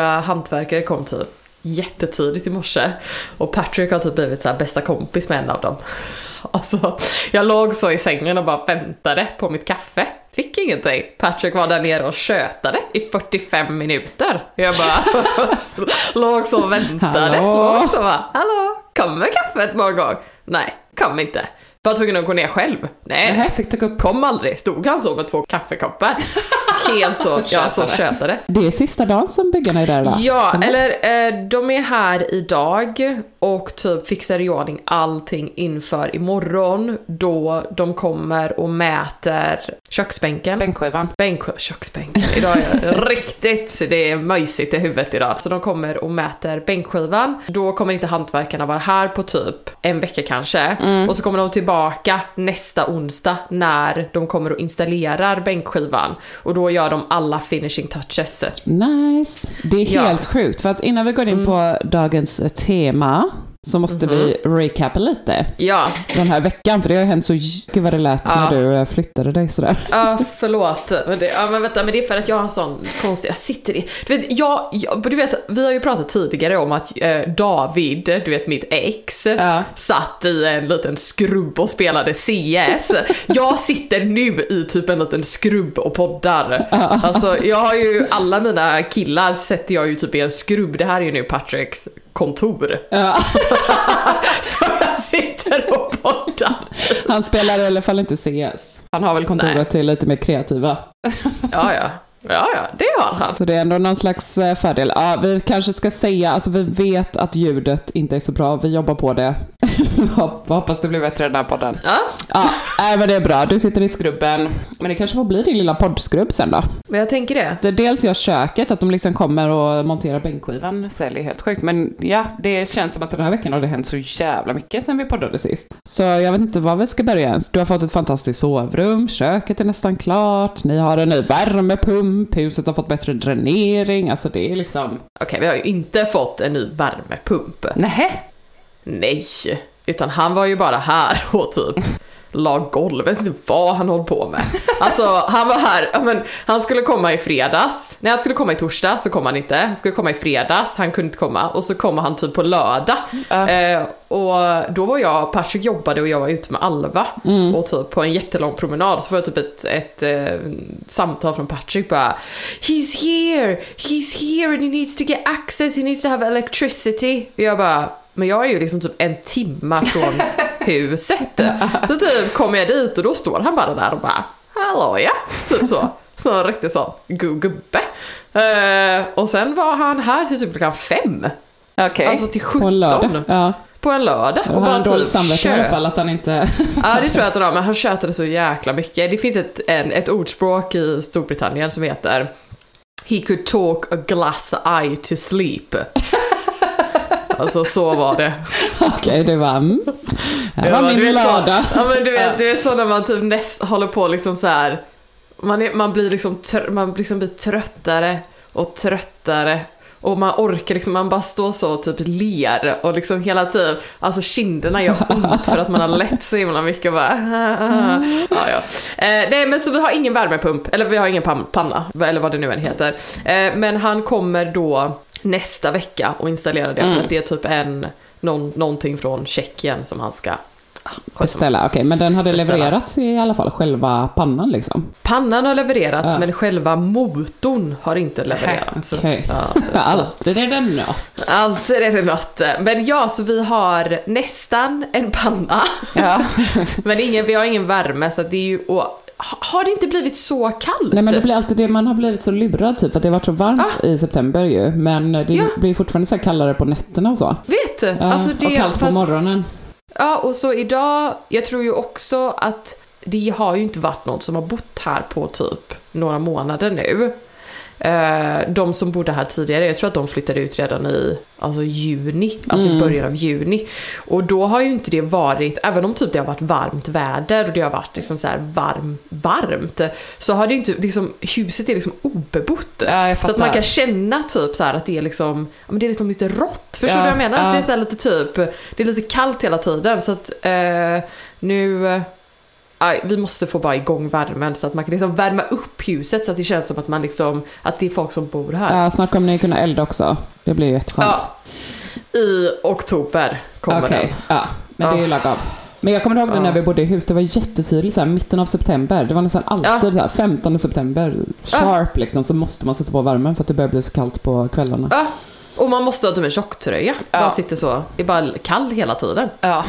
Våra hantverkare kom typ jättetidigt i morse och Patrick har typ blivit så bästa kompis med en av dem. Alltså, jag låg så i sängen och bara väntade på mitt kaffe. Fick ingenting. Patrick var där nere och tjötade i 45 minuter. Jag bara låg så och väntade. Hallå? Låg så bara, hallå, kommer kaffet någon gång? Nej, kom inte. Var tvungen att gå ner själv. Nej, fick upp? kom aldrig. Stod han så med två kaffekoppar. Helt så, ja, så tjötade. Det är sista dagen som byggarna är där idag. Ja, eller eh, de är här idag och typ fixar i ordning allting inför imorgon då de kommer och mäter köksbänken. Bänkskivan. Bänk, köksbänken. Idag är jag riktigt, det är möjsigt i huvudet idag. Så de kommer och mäter bänkskivan. Då kommer inte hantverkarna vara här på typ en vecka kanske. Och så kommer de tillbaka nästa onsdag när de kommer och installerar bänkskivan. Och då gör de alla finishing touches. Nice. Det är Ja. helt sjukt. För att innan vi går in på dagens tema så måste vi recapa lite Ja, den här veckan. För det har hänt så... Gud vad det lät Ja. när du eh, flyttade dig sådär. Ja, förlåt. Men det, ja, men vänta, men det är för att jag har en sån konstig, jag sitter i, du vet, jag, jag, du vet, vi har ju pratat tidigare om att eh, David, du vet mitt ex, Ja. satt i en liten skrubb och spelade CS. Jag sitter nu i typ en liten skrubb och poddar. Alltså, jag har ju, alla mina killar sätter jag ju typ i en skrubb, det här är ju nu Patricks kontor. Ja. Så jag sitter och poddar. Han spelar i alla fall inte CS. Han har väl kontoret Nej. till lite mer kreativa. Ja, ja. Ja, ja, det har han. Så det är ändå någon slags eh, fördel. Ja, vi kanske ska säga, alltså vi vet att ljudet inte är så bra, vi jobbar på det. Hopp- Hoppas det blir bättre den här podden. Ja, Ja, nej, men det är bra. Du sitter i skrubben. Men det kanske får bli din lilla poddskrubb sen då. men jag tänker det. Det dels gör köket, att de liksom kommer och monterar bänkskivan, säljer helt sjukt. Men ja, det känns som att den här veckan har det hänt så jävla mycket sen vi poddade sist. Så jag vet inte var vi ska börja ens. Du har fått ett fantastiskt sovrum, köket är nästan klart, ni har en ny värmepump, huset har fått bättre dränering, alltså det är liksom... Okej, vi har ju inte fått en ny värmepump. Nähä? Nej, utan han var ju bara här och typ la golv. Jag vet inte vad han håller på med. Alltså han var här, men han skulle komma i fredags. Nej han skulle komma i torsdag så kom han inte. Han skulle komma i fredags, han kunde inte komma. Och så kommer han typ på lördag. Eh, och då var jag, Patrick jobbade och jag var ute med Alva. Och typ på en jättelång promenad så får jag typ ett, ett eh, samtal från Patrick bara He's here! He's here and he needs to get access, he needs to have electricity. Och jag bara men jag är ju liksom typ en timma från huset. Så typ kommer jag dit och då står han bara där och bara Hallå ja, typ så. Så en riktig sån gu- gubbe. Eh, och sen var han här till typ klockan fem. Okej. Alltså till 17 På en lördag. Ja. på en lördag. Och Och bara typ samvete i alla fall att han inte... Ja det tror jag att han har, men han tjötade så jäkla mycket. Det finns ett, en, ett ordspråk i Storbritannien som heter He could talk a glass eye to sleep. Alltså så var det. Okej, det var... Mm. Var min så- lördag. Ja men du vet, du vet så när man typ näst, håller på liksom så här. Man, är, man blir liksom, tr- man liksom blir tröttare och tröttare. Och man orkar liksom, man bara står så och typ ler och liksom hela tiden, alltså kinderna gör ont för att man har lett så himla mycket och bara ja, ja. Eh, nej men så vi har ingen värmepump, eller vi har ingen pan- panna, eller vad det nu än heter. Eh, men han kommer då nästa vecka och installera det för att det är typ en, någon, någonting från Tjeckien som han ska ah. Beställa, okej. Men den hade Beställa. levererats i alla fall, själva pannan liksom. Pannan har levererats Ja. men själva motorn har inte levererats. Okej. Ja, Alltid är det något. Alltid är det något. Men ja, så vi har nästan en panna. Ja. Men ingen, vi har ingen värme så det är ju... Och, har det inte blivit så kallt? Nej men det blir alltid det, man har blivit så lurad typ, att det har varit så varmt i september ju. Men det Ah. Ja. blir fortfarande så kallare på nätterna och så. Vet du? Ja, alltså det, och kallt på fast- morgonen. Ja, och så idag, jag tror ju också att det har ju inte varit någon som har bott här på typ några månader nu. Eh, De som bodde här tidigare, jag tror att de flyttade ut redan i alltså juni, alltså i början av juni. Och då har ju inte det varit, även om typ det har varit varmt väder och det har varit liksom så varm, varmt, så har det inte, liksom, huset är liksom obebott. Ja, så att man kan känna typ så att det är liksom, men det är liksom lite rått. Förstår Ja, du vad jag menar? ja. Att det är lite typ, det är lite kallt hela tiden. Så att eh, nu, aj, vi måste få bara igång värmen så att man kan liksom värma upp huset så att det känns som att man liksom, att det är folk som bor här. Ja, snart kommer ni kunna elda också. Det blir ju jätteskönt. Ja, I oktober kommer Okej, den. ja. Men det är ju lagom. Men jag kommer ihåg det när vi bodde i hus, det var jättetydligt så här, mitten av september. Det var nästan alltid Ja. så här, 15 september, sharp liksom, så måste man sätta på värmen för att det börjar bli så kallt på kvällarna. Ja, och man måste ha typ en tjocktröja. Ja. Bara sitter så, är bara kall hela tiden. Ja.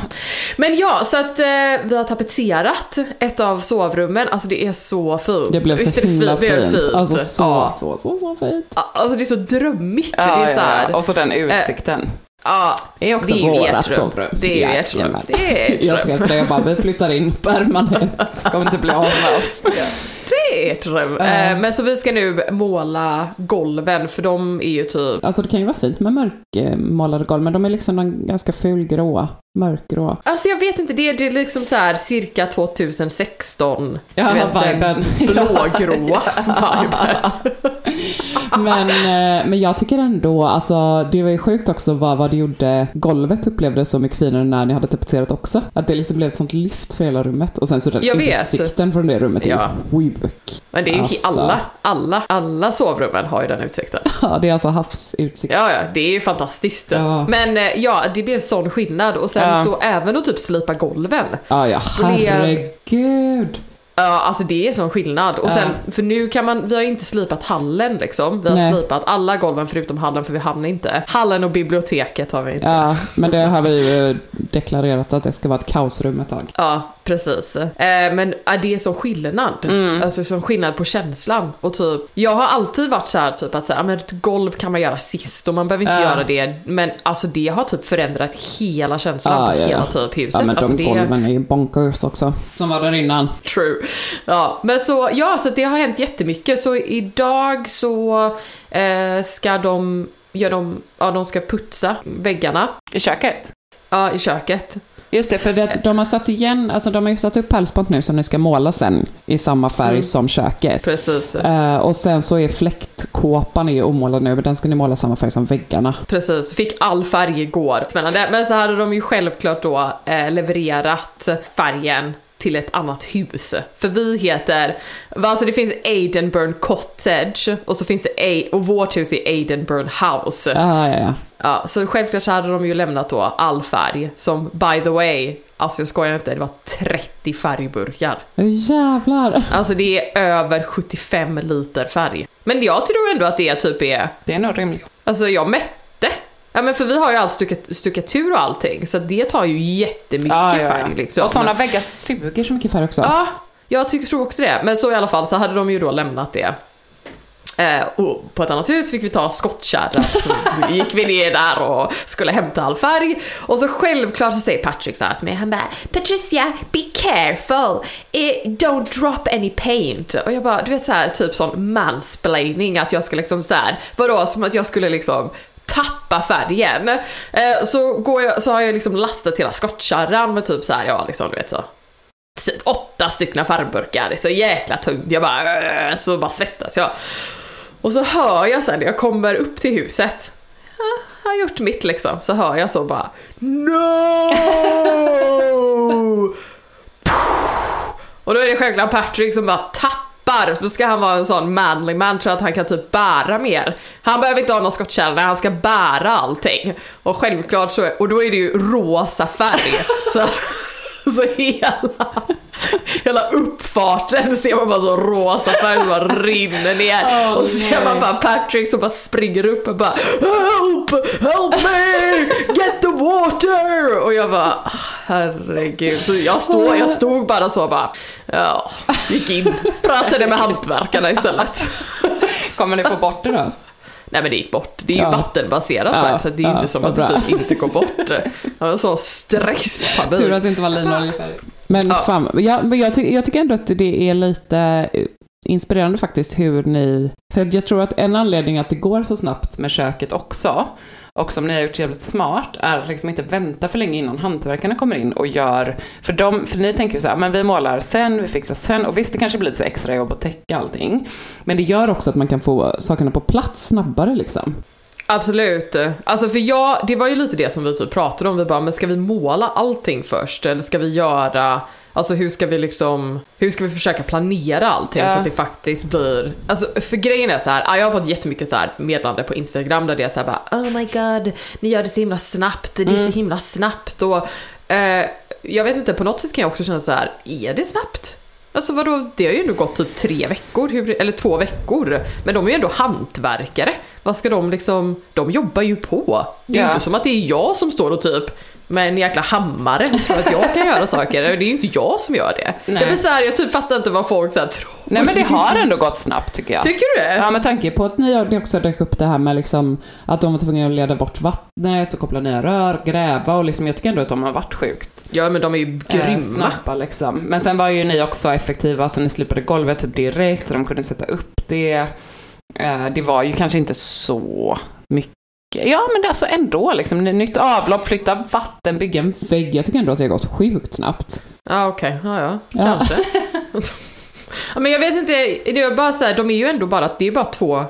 Men ja, så att eh, vi har tapetserat ett av sovrummen. Alltså det är så fint. Det blev Visst så är det himla fint? Det är fint. Alltså så, ja. så, så, så fint. Ja, Alltså det är så drömmigt. det är så här, Och så den utsikten. ja, Det är också det är vårat sovrum. Det är ju ert rum. Jajamän. Det är ert Jag ska till det, jag bara, vi flyttar in permanent. Kommer inte bli av med oss. Det är. Ja. Eh, men så vi ska nu måla golven för de är ju typ Alltså det kan ju vara fint med mörkmålade golv, men de är liksom ganska fulgrå, mörkgrå. Alltså jag vet inte, det är, det är liksom så här cirka 2016. Ja, vet, viben. blågråa viben. Men, eh, men jag tycker ändå, alltså det var ju sjukt också vad, vad det gjorde, golvet upplevdes så mycket finare när ni hade tapetserat också. Att det liksom blev ett sånt lyft för hela rummet. Och sen så den Jag vet. utsikten från det rummet är Ja. sjuk. Men det är ju Alltså. alla, alla, alla sovrummen har ju den utsikten. Ja, det är alltså havsutsikt. Ja, ja, det är ju fantastiskt. Ja. Men eh, ja, det blev sån skillnad. Och sen Ja. så även att typ slipa golven. Ja, ja, herregud. Ja, alltså det är sån skillnad. Och Ja. sen, för nu kan man, vi har inte slipat hallen liksom. Vi har Nej. slipat alla golven förutom hallen för vi hann inte. Hallen och biblioteket har vi inte. Ja, men det har vi ju deklarerat att det ska vara ett kaosrum ett tag. Ja, precis. Eh, men ja, det är så skillnad. Mm. Alltså som skillnad på känslan. Och typ, jag har alltid varit så här typ att så här, ja, men ett golv kan man göra sist och man behöver inte Ja. göra det. Men alltså det har typ förändrat hela känslan Ja, på ja, hela ja. typ huset. Ja, men alltså de det golven är ju bonkers också. Som var där innan. True. Ja, men så, ja, så det har hänt jättemycket. Så idag så eh, ska de, ja, de, ja, de ska putsa väggarna I köket? ja, i köket. Just det, för det, de har satt igen, alltså de har ju satt upp pärlspont nu som ni ska måla sen i samma färg Mm. som köket. Precis. Eh, och sen så är fläktkåpan är omålad nu, men den ska ni måla samma färg som väggarna. Precis, fick all färg igår. Spännande. Men så hade de ju självklart då eh, levererat färgen till ett annat hus. För vi heter, alltså det finns Aidenburn Cottage och så finns det A, och vårt hus är Aidenburn House. Ja, ja, ja. Ja, så självklart så hade de ju lämnat då all färg som by the way, alltså jag skojar inte, det var 30 färgburkar. Jävlar. Alltså det är över 75 liter färg. Men jag tror ändå att det typ är Det är nog rimligt. Alltså jag mätte. Ja men för vi har ju all stukat, stukatur och allting så det tar ju jättemycket färg liksom. Och sådana väggar suger så mycket färg också. Ja, jag tycker, tror också det. Men så i alla fall så hade de ju då lämnat det. Eh, och på ett annat hus fick vi ta skottkärra. Så gick vi ner där och skulle hämta all färg. Och så självklart så säger Patrick så här till mig, han bara Patricia, be careful, eh, don't drop any paint. Och jag bara, du vet så här typ sån mansplaining att jag ska liksom så här, vadå som att jag skulle liksom tappa färgen. Eh, så, går jag, så har jag liksom lastat hela skottkärran med typ så här, ja liksom du vet så åtta stycken färgburkar, det är så jäkla tungt. Jag bara, äh, så bara svettas jag. Och så hör jag sen när jag kommer upp till huset, jag har gjort mitt liksom, så hör jag så bara No! Och då är det självklart Patrick som bara tappar, då ska han vara en sån manly man, tror att han kan typ bära mer. Han behöver inte ha någon skottkärra, han ska bära allting. Och självklart så, och då är det ju rosa färg. så så hela, hela uppfarten ser man bara så rosa färg som bara rinner ner. Oh, och så ser man bara Patrick som bara springer upp och bara Help! Help me! Get the water! Och jag bara herregud. Så jag stod, jag stod bara så bara ja, gick in, pratade med hantverkarna istället. Kommer ni få bort det då? Nej men det gick bort. Det är ju ja. vattenbaserat ja. så det är ju ja, inte som att det typ inte går bort. Det var en sån stresspanik. Tur att det inte var linoljefärg. Men ja. fan, jag, jag, ty jag tycker ändå att det är lite inspirerande faktiskt hur ni... För jag tror att en anledning att det går så snabbt med köket också, och som ni har gjort jävligt smart, är att liksom inte vänta för länge innan hantverkarna kommer in och gör, för, de, för ni tänker ju så här, men vi målar sen, vi fixar sen, och visst det kanske blir lite extra jobb att täcka allting, men det gör också att man kan få sakerna på plats snabbare liksom. Absolut. Alltså för jag, det var ju lite det som vi typ pratade om, vi bara, men ska vi måla allting först, eller ska vi göra Alltså hur ska vi liksom, hur ska vi försöka planera allting ja. så att det faktiskt blir, alltså för grejen är så här, jag har fått jättemycket så här meddelande på Instagram där det är så här bara oh my god, ni gör det så himla snabbt, det är mm. så himla snabbt och eh, jag vet inte, på något sätt kan jag också känna så här, är det snabbt? Alltså vadå, det har ju ändå gått typ tre veckor, eller två veckor. Men de är ju ändå hantverkare. Vad ska de liksom, de jobbar ju på. Det är ju ja. inte som att det är jag som står och typ med en jäkla hammare och tror att jag kan göra saker. Det är ju inte jag som gör det. Nej. Jag, så här, jag typ fattar inte vad folk så här tror. Nej men det har ändå gått snabbt tycker jag. Tycker du det? Ja med tanke på att ni också dök upp det här med liksom att de var tvungna att leda bort vattnet och koppla ner rör, gräva och liksom jag tycker ändå att de har varit sjukt. Ja men de är ju grymma. Eh, snabba liksom. Men sen var ju ni också effektiva så ni slipade golvet typ direkt så de kunde sätta upp det. Eh, det var ju kanske inte så mycket Ja, men det är alltså ändå liksom. Nytt avlopp, flytta vatten, bygga en vägg. Jag tycker ändå att det har gått sjukt snabbt. Ja, okej. Okay. Ja, ja. Kanske. ja, men jag vet inte, det är bara så här, de är ju ändå bara, det är bara två,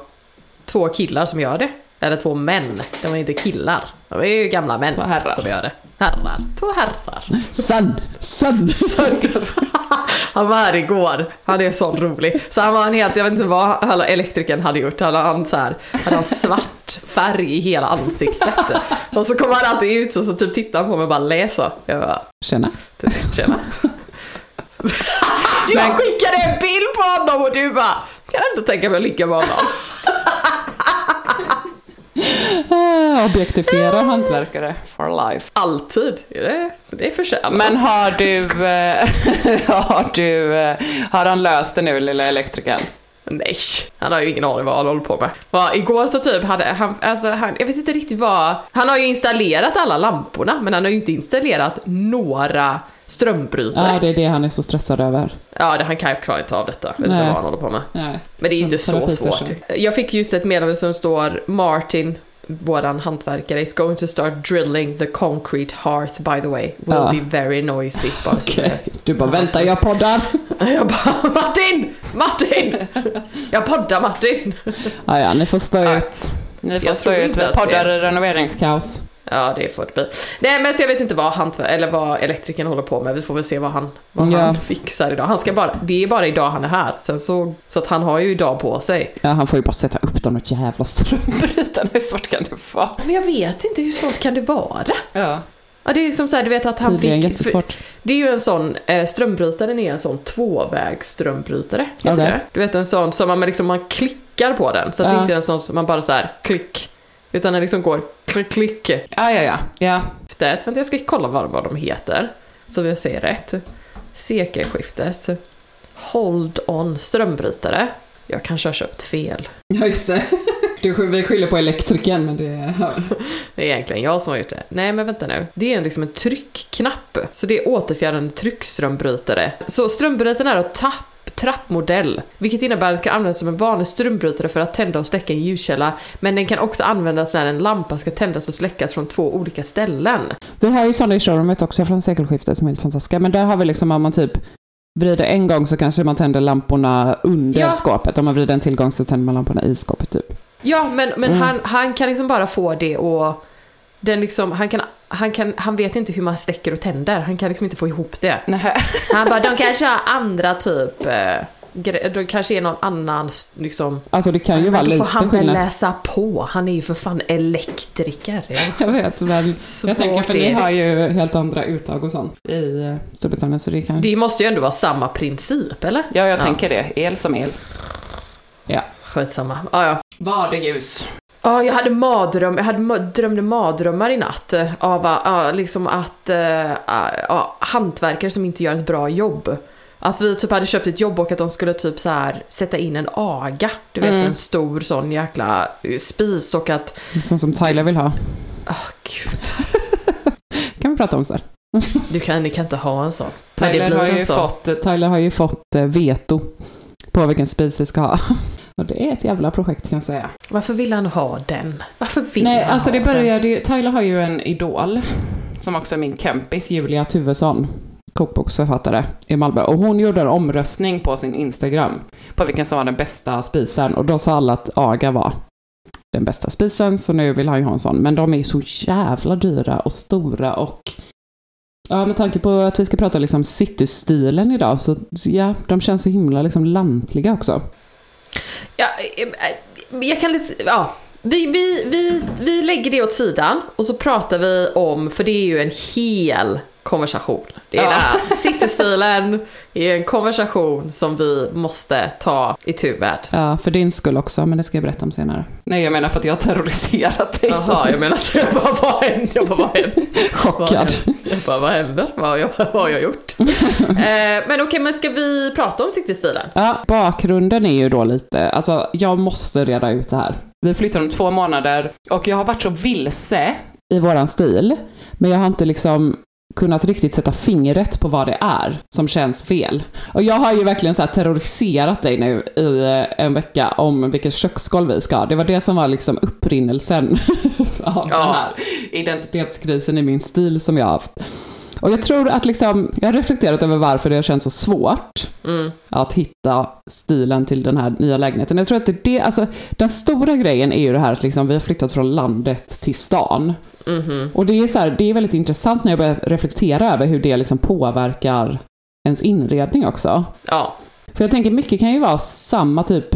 två killar som gör det. Eller två män. De är inte killar. De är ju gamla män som gör det. Herrar. Två herrar. Son! Son! Son. Han var här igår. Han är så rolig. Så han var en helt, jag vet inte vad elektrikern hade gjort. Han hade, så här, hade han svart färg i hela ansiktet. Och så kommer han alltid ut och så typ tittar han på mig och bara läser. Jag bara, Tjena. Tjena. jag skickade en bild på honom och du bara, kan ändå tänka mig att ligga med honom. Objektifierar hantverkare for life. Alltid. Det, det är förtjänat. Men har du, eh, har du, eh, har han löst det nu lilla elektrikern? Nej, han har ju ingen aning vad han håller på med. Va, igår så typ hade han, alltså han, jag vet inte riktigt vad, han har ju installerat alla lamporna men han har ju inte installerat några strömbrytare. Ja, det är det han är så stressad över. Ja, det, han kan ju klara inte av detta. Jag vet inte vad han håller på med. Nej. Men det är ju inte så svårt. Jag fick just ett meddelande som står Martin våran hantverkare is going to start drilling the concrete hearth by the way. Will ja. be very noisy. Bara okay. Du bara vänta jag poddar. jag bara Martin! Martin! Jag poddar Martin! ja, ja, ni får stå ut. Ni får stå ut med poddar i renoveringskaos. Ja, det får det bli. Nej, men så jag vet inte vad, han, eller vad elektrikern håller på med. Vi får väl se vad han, vad ja. han fixar idag. Han ska bara, det är bara idag han är här. Sen så, så att han har ju idag på sig. Ja, han får ju bara sätta upp de där jävla strömbrytarna. Hur svårt kan det vara? Men jag vet inte, hur svårt kan det vara? Ja. Ja, det är liksom så här, du vet att han Tydligen fick... jättesvårt. Det är ju en sån, eh, strömbrytaren är en sån tvåvägsströmbrytare. Ja, du vet en sån som man liksom, man klickar på den. Så att ja. det inte är en sån som man bara så här, klick utan den liksom går klick, klick. Ja, ja, ja. ja. Skiftet, vänta jag ska kolla vad, vad de heter. Så vi ser rätt. Sekelskiftet. Hold on strömbrytare. Jag kanske har köpt fel. Ja, just det. Du, vi skyller på elektrikern, men det... Det är egentligen jag som har gjort det. Nej men vänta nu. Det är en, liksom en tryckknapp. Så det är återfjärrande tryckströmbrytare. Så strömbrytaren är ett tapp, trappmodell. Vilket innebär att den kan användas som en vanlig strömbrytare för att tända och släcka en ljuskälla. Men den kan också användas när en lampa ska tändas och släckas från två olika ställen. Vi har ju sådana i showroomet också från sekelskiftet som är helt fantastiska. Men där har vi liksom om man typ vrider en gång så kanske man tänder lamporna under Ja. skåpet. Om man vrider en till gång så tänder man lamporna i skåpet typ. Ja, men, men Mm. han, han kan liksom bara få det och den liksom, han, kan, han, kan, han vet inte hur man släcker och tänder. Han kan liksom inte få ihop det. Nej. Han bara, de kanske har andra typ, eh, de kanske är någon annan liksom. Alltså det kan ju vara lite får han väl skillnad. läsa på. Han är ju för fan elektriker. Ja. Jag vet, Svårt jag tänker för ni det. har ju helt andra uttag och sånt i eh, Storbritannien så det kan... Det måste ju ändå vara samma princip, eller? Ja, jag tänker det. El som el. Ja. Skitsamma. Ah, ja. Var det ljus? Ja, jag hade mardröm, jag hade drömde mardrömmar i natt eh, av uh, liksom att uh, uh, hantverkare som inte gör ett bra jobb. Att vi typ hade köpt ett jobb och att de skulle typ så här sätta in en aga. Du vet Mm. en stor sån jäkla spis och att... Sånt som Tyler vill ha. Åh gud. kan vi prata om sen. Du kan, ni kan inte ha en sån. Tyler har, ju sån. fått, Tyler har ju fått veto på vilken spis vi ska ha. Och det är ett jävla projekt kan jag säga. Varför vill han ha den? Varför vill Nej, han alltså det började ju, Tyler har ju en idol, som också är min kompis, Julia Tuvesson, kokboksförfattare i Malmö. Och hon gjorde en omröstning på sin Instagram på vilken som var den bästa spisen. Och då sa alla att Aga var den bästa spisen, så nu vill han ju ha en sån. Men de är så jävla dyra och stora och Ja, med tanke på att vi ska prata liksom citystilen idag, så ja, de känns så himla liksom lantliga också. Ja, eh, jag kan lite, ja. Vi, vi, vi, vi lägger det åt sidan och så pratar vi om, för det är ju en hel konversation. Det är Ja. det här. Citystilen är en konversation som vi måste ta i tur med. Ja, för din skull också, men det ska jag berätta om senare. Nej, jag menar för att jag har terroriserat dig. Jaha, jag menar så jag bara, vad händer? Jag bara, vad händer? Chockad. Jag bara, vad händer? Vad har jag, vad har jag gjort? eh, men okej, men ska vi prata om citystilen? Ja, bakgrunden är ju då lite, alltså jag måste reda ut det här. Vi flyttar om två månader och jag har varit så vilse i våran stil, men jag har inte liksom kunnat riktigt sätta fingret på vad det är som känns fel. Och jag har ju verkligen så terroriserat dig nu i eh, en vecka om vilket köksgolv vi ska ha. Det var det som var liksom upprinnelsen av den Ja. här identitetskrisen i min stil som jag har haft. Och jag tror att liksom, jag har reflekterat över varför det har känts så svårt Mm. att hitta stilen till den här nya lägenheten. Jag tror att det, det alltså, den stora grejen är ju det här att liksom, vi har flyttat från landet till stan. Mhm. Och det är, så här, det är väldigt intressant när jag börjar reflektera över hur det liksom påverkar ens inredning också. Ja. För jag tänker mycket kan ju vara samma typ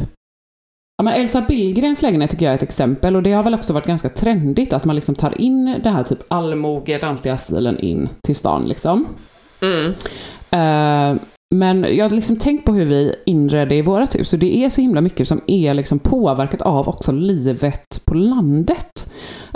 Ja, men Elsa Billgrens lägenhet tycker jag är ett exempel och det har väl också varit ganska trendigt att man liksom tar in den här typ allmoge, rantiga stilen in till stan liksom. Mm. Eh, men jag har liksom tänkt på hur vi inredde i vårt hus och det är så himla mycket som är liksom påverkat av också livet på landet.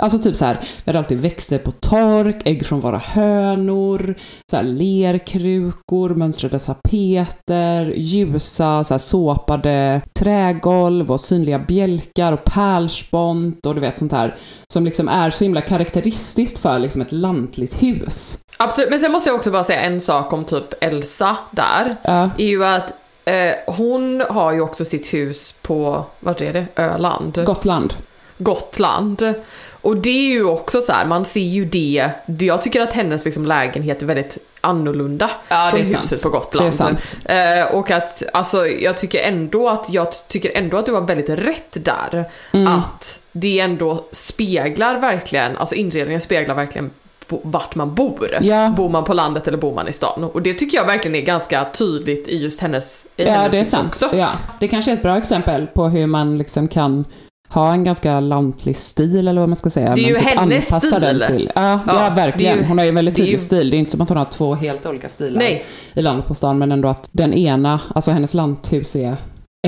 Alltså typ så här, vi hade alltid växter på tork, ägg från våra hönor, så här lerkrukor, mönstrade tapeter, ljusa så här såpade trägolv och synliga bjälkar och pärlspont och du vet sånt här som liksom är så himla karaktäristiskt för liksom ett lantligt hus. Absolut, men sen måste jag också bara säga en sak om typ Elsa där. Ja. är ju att eh, hon har ju också sitt hus på, vart är det? Öland? Gotland. Gotland. Och det är ju också så här, man ser ju det. Jag tycker att hennes liksom lägenhet är väldigt annorlunda Ja, från är sant. huset på Gotland. Eh, och att, alltså jag tycker ändå att, jag tycker ändå att du var väldigt rätt där. Mm. Att det ändå speglar verkligen, alltså inredningen speglar verkligen vart man bor. Ja. Bor man på landet eller bor man i stan? Och det tycker jag verkligen är ganska tydligt i just hennes, i Ja, hennes det är sant. också. Ja. Det kanske är ett bra exempel på hur man liksom kan ha en ganska lantlig stil eller vad man ska säga. Det är ju hennes anpassa stil. Den till. Ja, ja, Ja, verkligen. ju- hon har ju en väldigt tydlig ju- stil. Det är inte som att hon har två helt olika stilar Nej, i landet på stan, men ändå att den ena, alltså hennes lanthus är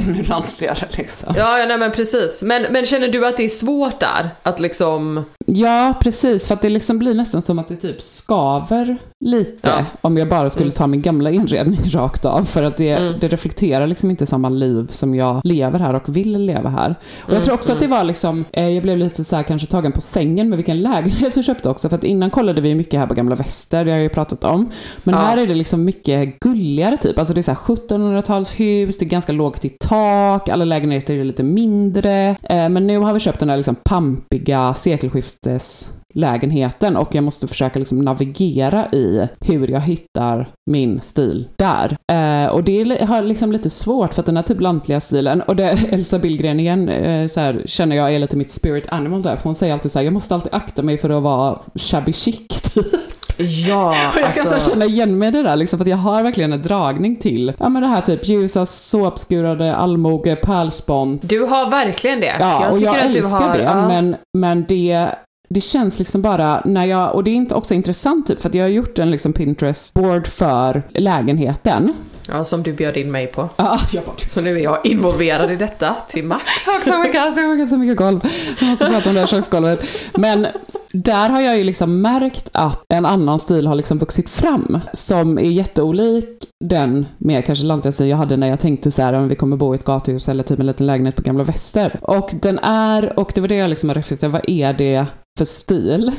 ännu lantligare liksom. ja, ja nej men precis. Men, men känner du att det är svårt där? Att liksom, Ja, precis. För att det liksom blir nästan som att det typ skaver lite Ja. om jag bara skulle Mm. ta min gamla inredning rakt av. För att det, Mm. det reflekterar liksom inte samma liv som jag lever här och vill leva här. Och jag Mm, tror också att det var liksom, eh, jag blev lite så här kanske tagen på sängen med vilken lägenhet vi köpte också. För att innan kollade vi mycket här på Gamla Väster, det har jag ju pratat om. Men Ja. här är det liksom mycket gulligare typ. Alltså det är så här 1700-talshus, det är ganska lågt i tak, alla lägenheter är lite mindre. Eh, men nu har vi köpt den här liksom pampiga lägenheten och jag måste försöka liksom navigera i hur jag hittar min stil där. Eh, och det har liksom lite svårt för att den här typ lantliga stilen, och det Elsa Billgren igen, eh, så här, känner jag är lite mitt spirit animal där, för hon säger alltid så här, jag måste alltid akta mig för att vara shabby chic. Typ. Ja, Och jag kan så alltså, känna igen mig i det där, liksom, för att jag har verkligen en dragning till ja, men det här typ ljusa, såpskurade, allmoge, pärlspån. du har verkligen det. Ja, och jag att du älskar har, det, ja. men, men det, det känns liksom bara när jag, och det är inte också intressant typ, för att jag har gjort en liksom Pinterest-board för lägenheten. Ja, som du bjöd in mig på. Ja, jag bara, Så nu är jag involverad i detta till max. Tack så mycket, så mycket, så mycket golv. Jag måste prata om det här köksgolvet. Men där har jag ju liksom märkt att en annan stil har liksom vuxit fram som är jätteolik den mer kanske lantliga jag hade när jag tänkte så här om vi kommer bo i ett gathus eller typ en liten lägenhet på Gamla Väster. Och den är, och det var det jag liksom har reflekterat, vad är det för stil?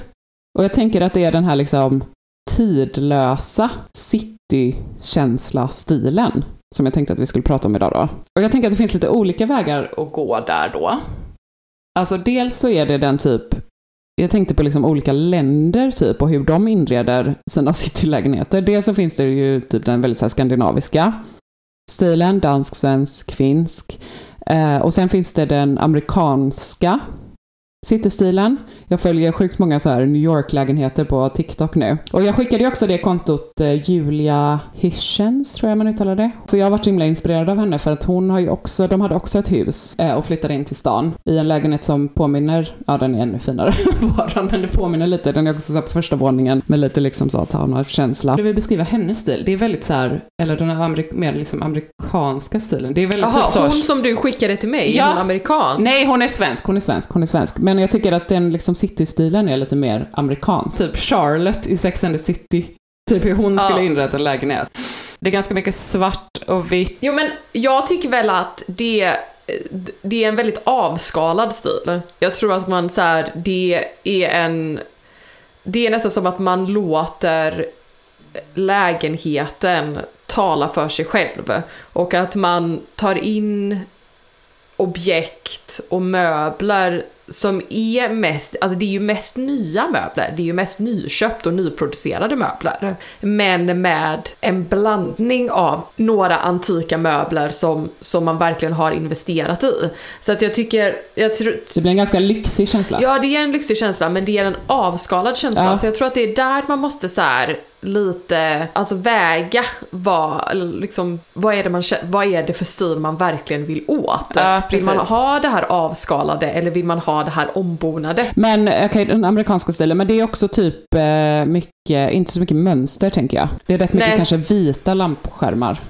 Och jag tänker att det är den här liksom tidlösa citykänsla-stilen som jag tänkte att vi skulle prata om idag då. Och jag tänker att det finns lite olika vägar att gå där då. Alltså dels så är det den typ, jag tänkte på liksom olika länder typ och hur de inreder sina citylägenheter. Dels så finns det ju typ den väldigt så här skandinaviska stilen, dansk, svensk, finsk. Eh, och sen finns det den amerikanska citystilen. Jag följer sjukt många så här New York-lägenheter på TikTok nu. Och jag skickade ju också det kontot eh, Julia Hirschens, tror jag man uttalar det. Så jag har varit himla inspirerad av henne för att hon har ju också, de hade också ett hus eh, och flyttade in till stan i en lägenhet som påminner, ja den är ännu finare våran, men det påminner lite, den är också så här på första våningen med lite liksom så townhouse-känsla. Jag vill beskriva hennes stil, det är väldigt så här, eller den här amerik- mer liksom amerikanska stilen. Det är väldigt Jaha, typ så hon som du skickade till mig, Ja. hon amerikansk? Nej, hon är svensk, hon är svensk, hon är svensk. Men jag tycker att den liksom city-stilen är lite mer amerikansk. Typ Charlotte i Sex and the City. Typ hur hon skulle Ja. inrätta en lägenhet. Det är ganska mycket svart och vitt. Jo men jag tycker väl att det, det är en väldigt avskalad stil. Jag tror att man så här, det är en... Det är nästan som att man låter lägenheten tala för sig själv. Och att man tar in objekt och möbler som är mest, alltså det är ju mest nya möbler, det är ju mest nyköpt och nyproducerade möbler. Men med en blandning av några antika möbler som, som man verkligen har investerat i. Så att jag tycker, jag tror, Det blir en ganska lyxig känsla. Ja, det är en lyxig känsla, men det är en avskalad känsla. Ja. Så jag tror att det är där man måste så här lite, alltså väga vad, liksom, vad, är det man, vad är det för stil man verkligen vill åt? Ja, vill man ha det här avskalade eller vill man ha det här ombonade? Men okej, den amerikanska stilen, men det är också typ eh, mycket, inte så mycket mönster tänker jag. Det är rätt mycket Nej. kanske vita lampskärmar.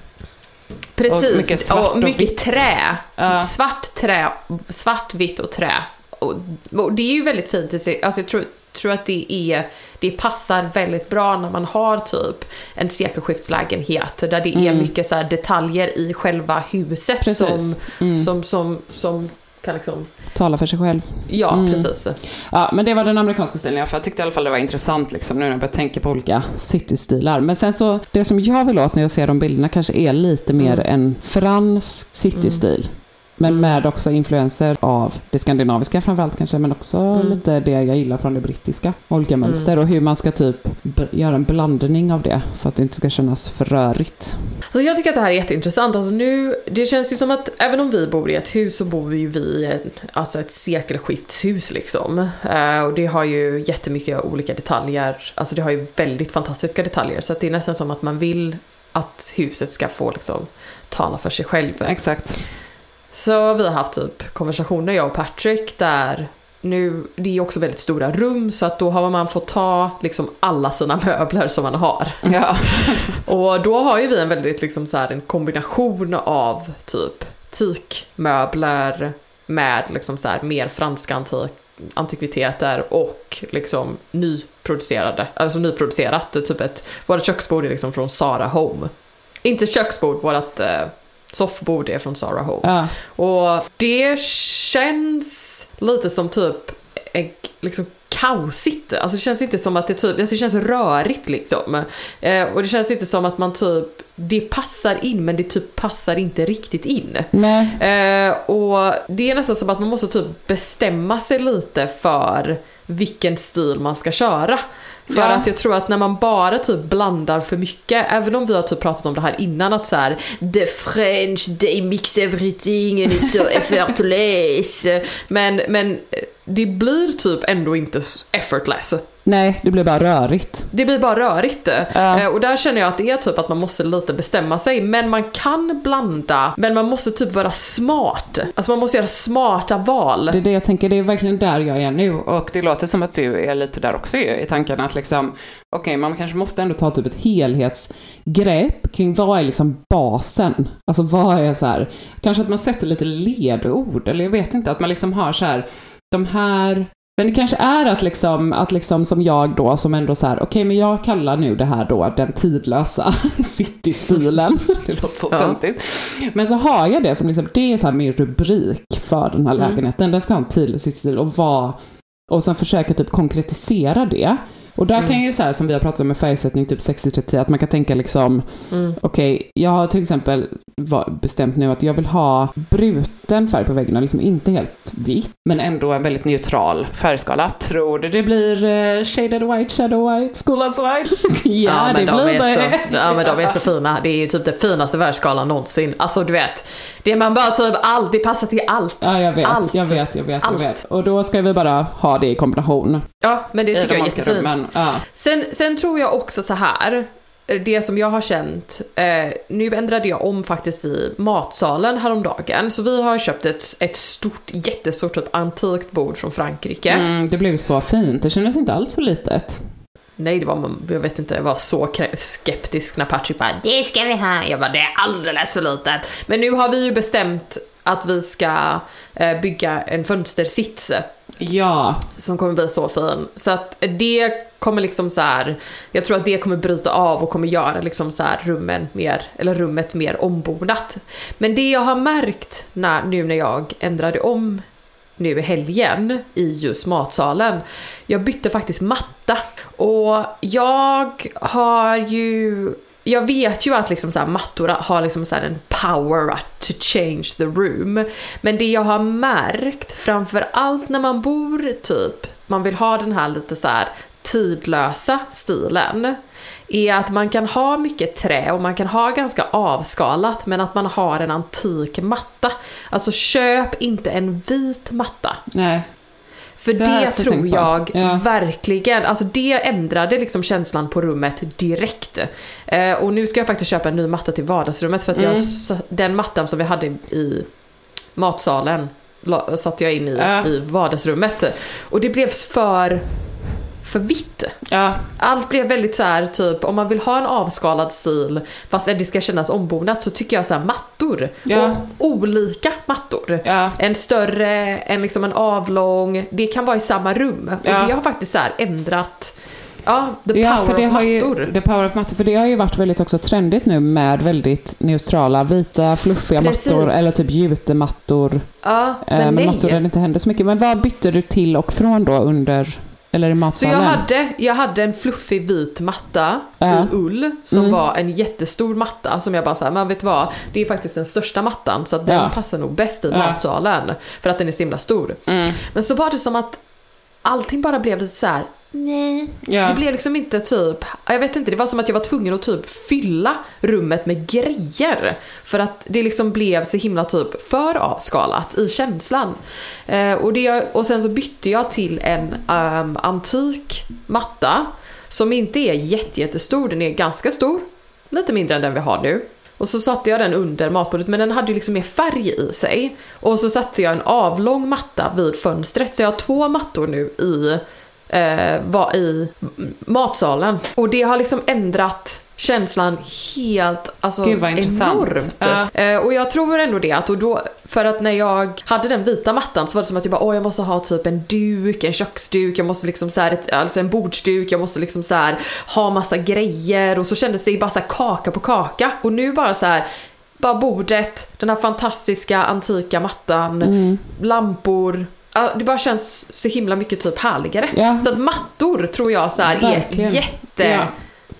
Precis, Och mycket svart och och mycket vitt. trä. Ja. Svart trä, svart, vitt och trä. Och, och det är ju väldigt fint, att se- alltså jag tror, tror att det är, det passar väldigt bra när man har typ en sekelskiftslägenhet där det är mycket så här detaljer i själva huset Precis. som, Mm. som, som, som kan liksom, Tala för sig själv. ja Mm. precis. Ja, men det var den amerikanska stilen fall. Jag tyckte i alla fall det var intressant liksom, nu när jag började tänka på olika citystilar. Men sen så, det som jag vill åt när jag ser de bilderna kanske är lite mer Mm. en fransk citystil. Men Mm. med också influenser av det skandinaviska framförallt kanske, men också Mm. lite det jag gillar från det brittiska. Olika mönster och hur man ska typ göra en blandning av det för att det inte ska kännas för rörigt. Så jag tycker att det här är jätteintressant. Alltså nu, det känns ju som att även om vi bor i ett hus så bor ju vi i en, alltså ett sekelskiftshus liksom. Eh, och det har ju jättemycket olika detaljer. Alltså det har ju väldigt fantastiska detaljer. Så att det är nästan som att man vill att huset ska få liksom tala för sig själv. Exakt. Så vi har haft typ konversationer jag och Patrick där nu, det är också väldigt stora rum så att då har man fått ta liksom alla sina möbler som man har. Ja. Och då har ju vi en väldigt liksom så här en kombination av typ teakmöbler med liksom så här mer franska antik, antikviteter och liksom nyproducerade, alltså nyproducerat, typ ett, vårt köksbord är liksom från Sara Home. Inte köksbord, vårt eh, soffbord är från Sara Home. Ja. Och det känns lite som typ en, liksom kaosigt. Alltså det känns inte som att det typ, alltså det känns rörigt liksom. Eh, och det känns inte som att man typ, det passar in men det typ passar inte riktigt in. Eh, och det är nästan som att man måste typ bestämma sig lite för vilken stil man ska köra. För Ja. att jag tror att när man bara typ blandar för mycket, även om vi har typ pratat om det här innan att så här, the French, they mix everything and it's so effortless. Men, men eh, det blir typ ändå inte effortless. Nej, det blir bara rörigt. Det blir bara rörigt. Ja. Eh, Och där känner jag att det är typ att man måste lite bestämma sig. Men man kan blanda, men man måste typ vara smart. Alltså man måste göra smarta val. Det är det jag tänker, det är verkligen där jag är nu. Och det låter som att du är lite där också i tanken att liksom, okej, man kanske måste ändå ta typ ett helhetsgrepp kring vad är liksom basen? Alltså vad är så här, kanske att man sätter lite ledord, eller jag vet inte, att man liksom har så här, de här men det kanske är att liksom, att liksom som jag då som ändå så här, okej men jag kallar nu det här då den tidlösa citystilen. det låter så Ja. töntigt. Men så har jag det som liksom, det är så här min rubrik för den här Mm. lägenheten. Den ska ha en tidlös citystil och vara, och sen försöka typ konkretisera det. Och där Mm. kan ju så här som vi har pratat om med färgsättning, typ 60-30, att man kan tänka liksom, Mm. okej, jag har till exempel bestämt nu att jag vill ha bruten färg på väggarna, liksom inte helt vitt, men ändå en väldigt neutral färgskala. Tror du det blir eh, shaded white, shadow white, schoolhouse white? ja, det men de blir är det. Så, ja men de är så fina. Det är ju typ den finaste färgskalan någonsin. Alltså du vet, det man bara typ allt, det passar till allt. Ja, jag vet, Allt. jag vet, jag vet, jag vet. Och då ska vi bara ha det i kombination. Ja, men det tycker de jag är jättefint. rummen. Ja. Sen, sen tror jag också så här. Det som jag har känt, eh, nu ändrade jag om faktiskt i matsalen häromdagen. Så vi har köpt ett, ett stort, jättestort typ antikt bord från Frankrike. Mm, det blev så fint, det kändes inte alls så litet. Nej, det var, man- jag vet inte, jag var så skeptisk när Patrick bara det ska vi ha. Jag bara det är alldeles för litet. Men nu har vi ju bestämt att vi ska eh, bygga en fönstersits Ja, som kommer bli så fin. Så att det kommer liksom så här, jag tror att det kommer bryta av och kommer göra liksom så här rummen mer, eller rummet mer ombonat. Men det jag har märkt när, nu när jag ändrade om nu i helgen i just matsalen, jag bytte faktiskt matta. Och jag har ju jag vet ju att liksom så här, mattor har liksom så här en power att to change the room. Men det jag har märkt, framförallt när man bor typ, man vill ha den här lite så här tidlösa stilen. Är att man kan ha mycket trä och man kan ha ganska avskalat men att man har en antik matta. Alltså köp inte en vit matta. nej. För Det jag det tror jag Ja. verkligen, alltså det ändrade liksom känslan på rummet direkt. Eh, och nu ska jag faktiskt köpa en ny matta till vardagsrummet för att jag, Mm. s- den mattan som vi hade i matsalen satte jag in i, Ja. i vardagsrummet. Och det blev för, för vitt. Ja, Allt blev väldigt så här, typ om man vill ha en avskalad stil fast det ska kännas ombonat så tycker jag så här mattor. Ja. Och olika mattor. ja. En större, en liksom en avlång, det kan vara i samma rum. Ja. Och det har faktiskt så ändrat, ja, the ja, power för det of har ju, mattor. The power of mattor, för det har ju varit väldigt också trendigt nu med väldigt neutrala, vita, fluffiga Precis. mattor eller typ jutemattor. Ja, Eh, men men nej. mattor där det inte händer så mycket. Men vad bytte du till och från då under, eller i Så matsalen? jag hade, jag hade en fluffig vit matta Ja. i ull som Mm. var en jättestor matta som jag bara såhär, men vet du vad? Det är faktiskt den största mattan så att den Ja. passar nog bäst i Ja. matsalen. För att den är så himla stor. Mm. Men så var det som att allting bara blev lite så här. Nej. Ja. Det blev liksom inte typ, jag vet inte, det var som att jag var tvungen att typ fylla rummet med grejer. För att det liksom blev så himla typ för avskalat i känslan. Eh, och, det, och sen så bytte jag till en ehm, antik matta. Som inte är jätte, jättestor, den är ganska stor. Lite mindre än den vi har nu. Och så satte jag den under matbordet men den hade ju liksom mer färg i sig. Och så satte jag en avlång matta vid fönstret så jag har två mattor nu i, eh, var i matsalen. Och det har liksom ändrat känslan helt alltså, enormt. Ja. Eh, och jag tror ändå det att och då, för att när jag hade den vita mattan så var det som att jag bara, åh jag måste ha typ en duk, en köksduk, jag måste liksom så här, ett, alltså en bordsduk, jag måste liksom så här ha massa grejer och så kändes det bara så här kaka på kaka. Och nu bara så här bara bordet, den här fantastiska antika mattan, Mm. lampor. Det bara känns så himla mycket typ härligare. Ja. Så att mattor tror jag så här är jätte Ja.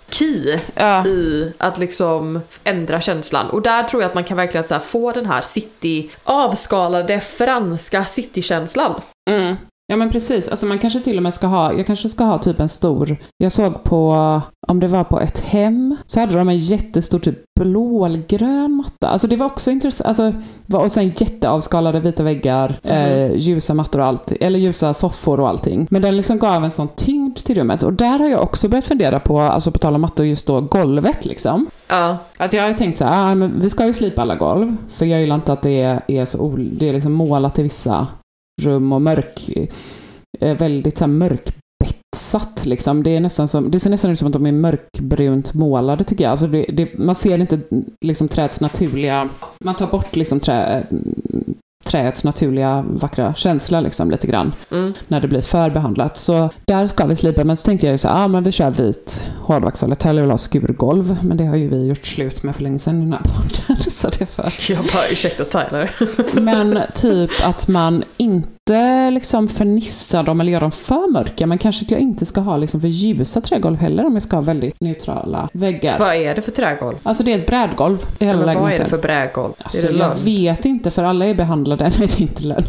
key Ja. i att liksom ändra känslan. Och där tror jag att man kan verkligen så få den här city, avskalade franska citykänslan. Mm. Ja men precis, alltså man kanske till och med ska ha, jag kanske ska ha typ en stor, jag såg på, om det var på ett hem, så hade de en jättestor typ blågrön matta. Alltså det var också intressant, alltså, och sen jätteavskalade vita väggar, eh, ljusa mattor och allt, eller ljusa soffor och allting. Men den liksom gav en sån tyngd till rummet och där har jag också börjat fundera på, alltså på tal om mattor, just då golvet liksom. Ja, Att jag har tänkt så här, ah, men vi ska ju slipa alla golv. För jag gillar inte att det är, är så det är liksom målat i vissa rum och mörk, eh, väldigt så här mörkbetsat liksom. Det är nästan som, det ser nästan ut som att de är mörkbrunt målade tycker jag. Alltså det, det, man ser inte liksom träds naturliga, man tar bort liksom trä, träets naturliga vackra känsla liksom lite grann mm. när det blir förbehandlat. Så där ska vi slipa. Men så tänkte jag ju så här, ah, men vi kör vit hårdvaxolja. Eller vill ha skurgolv. Men det har ju vi gjort slut med för länge sedan i den här podden. Så det är för. jag bara ursäkta Tyler. Men typ att man inte liksom fernissar dem eller gör dem för mörka. Men kanske att jag inte ska ha liksom för ljusa trägolv heller om jag ska ha väldigt neutrala väggar. vad är det för trägolv? Alltså det är ett brädgolv hela Men vad är det för brädgolv? Alltså, är det jag lönn? vet inte, för alla är behandlade. Nej, det är inte lönn.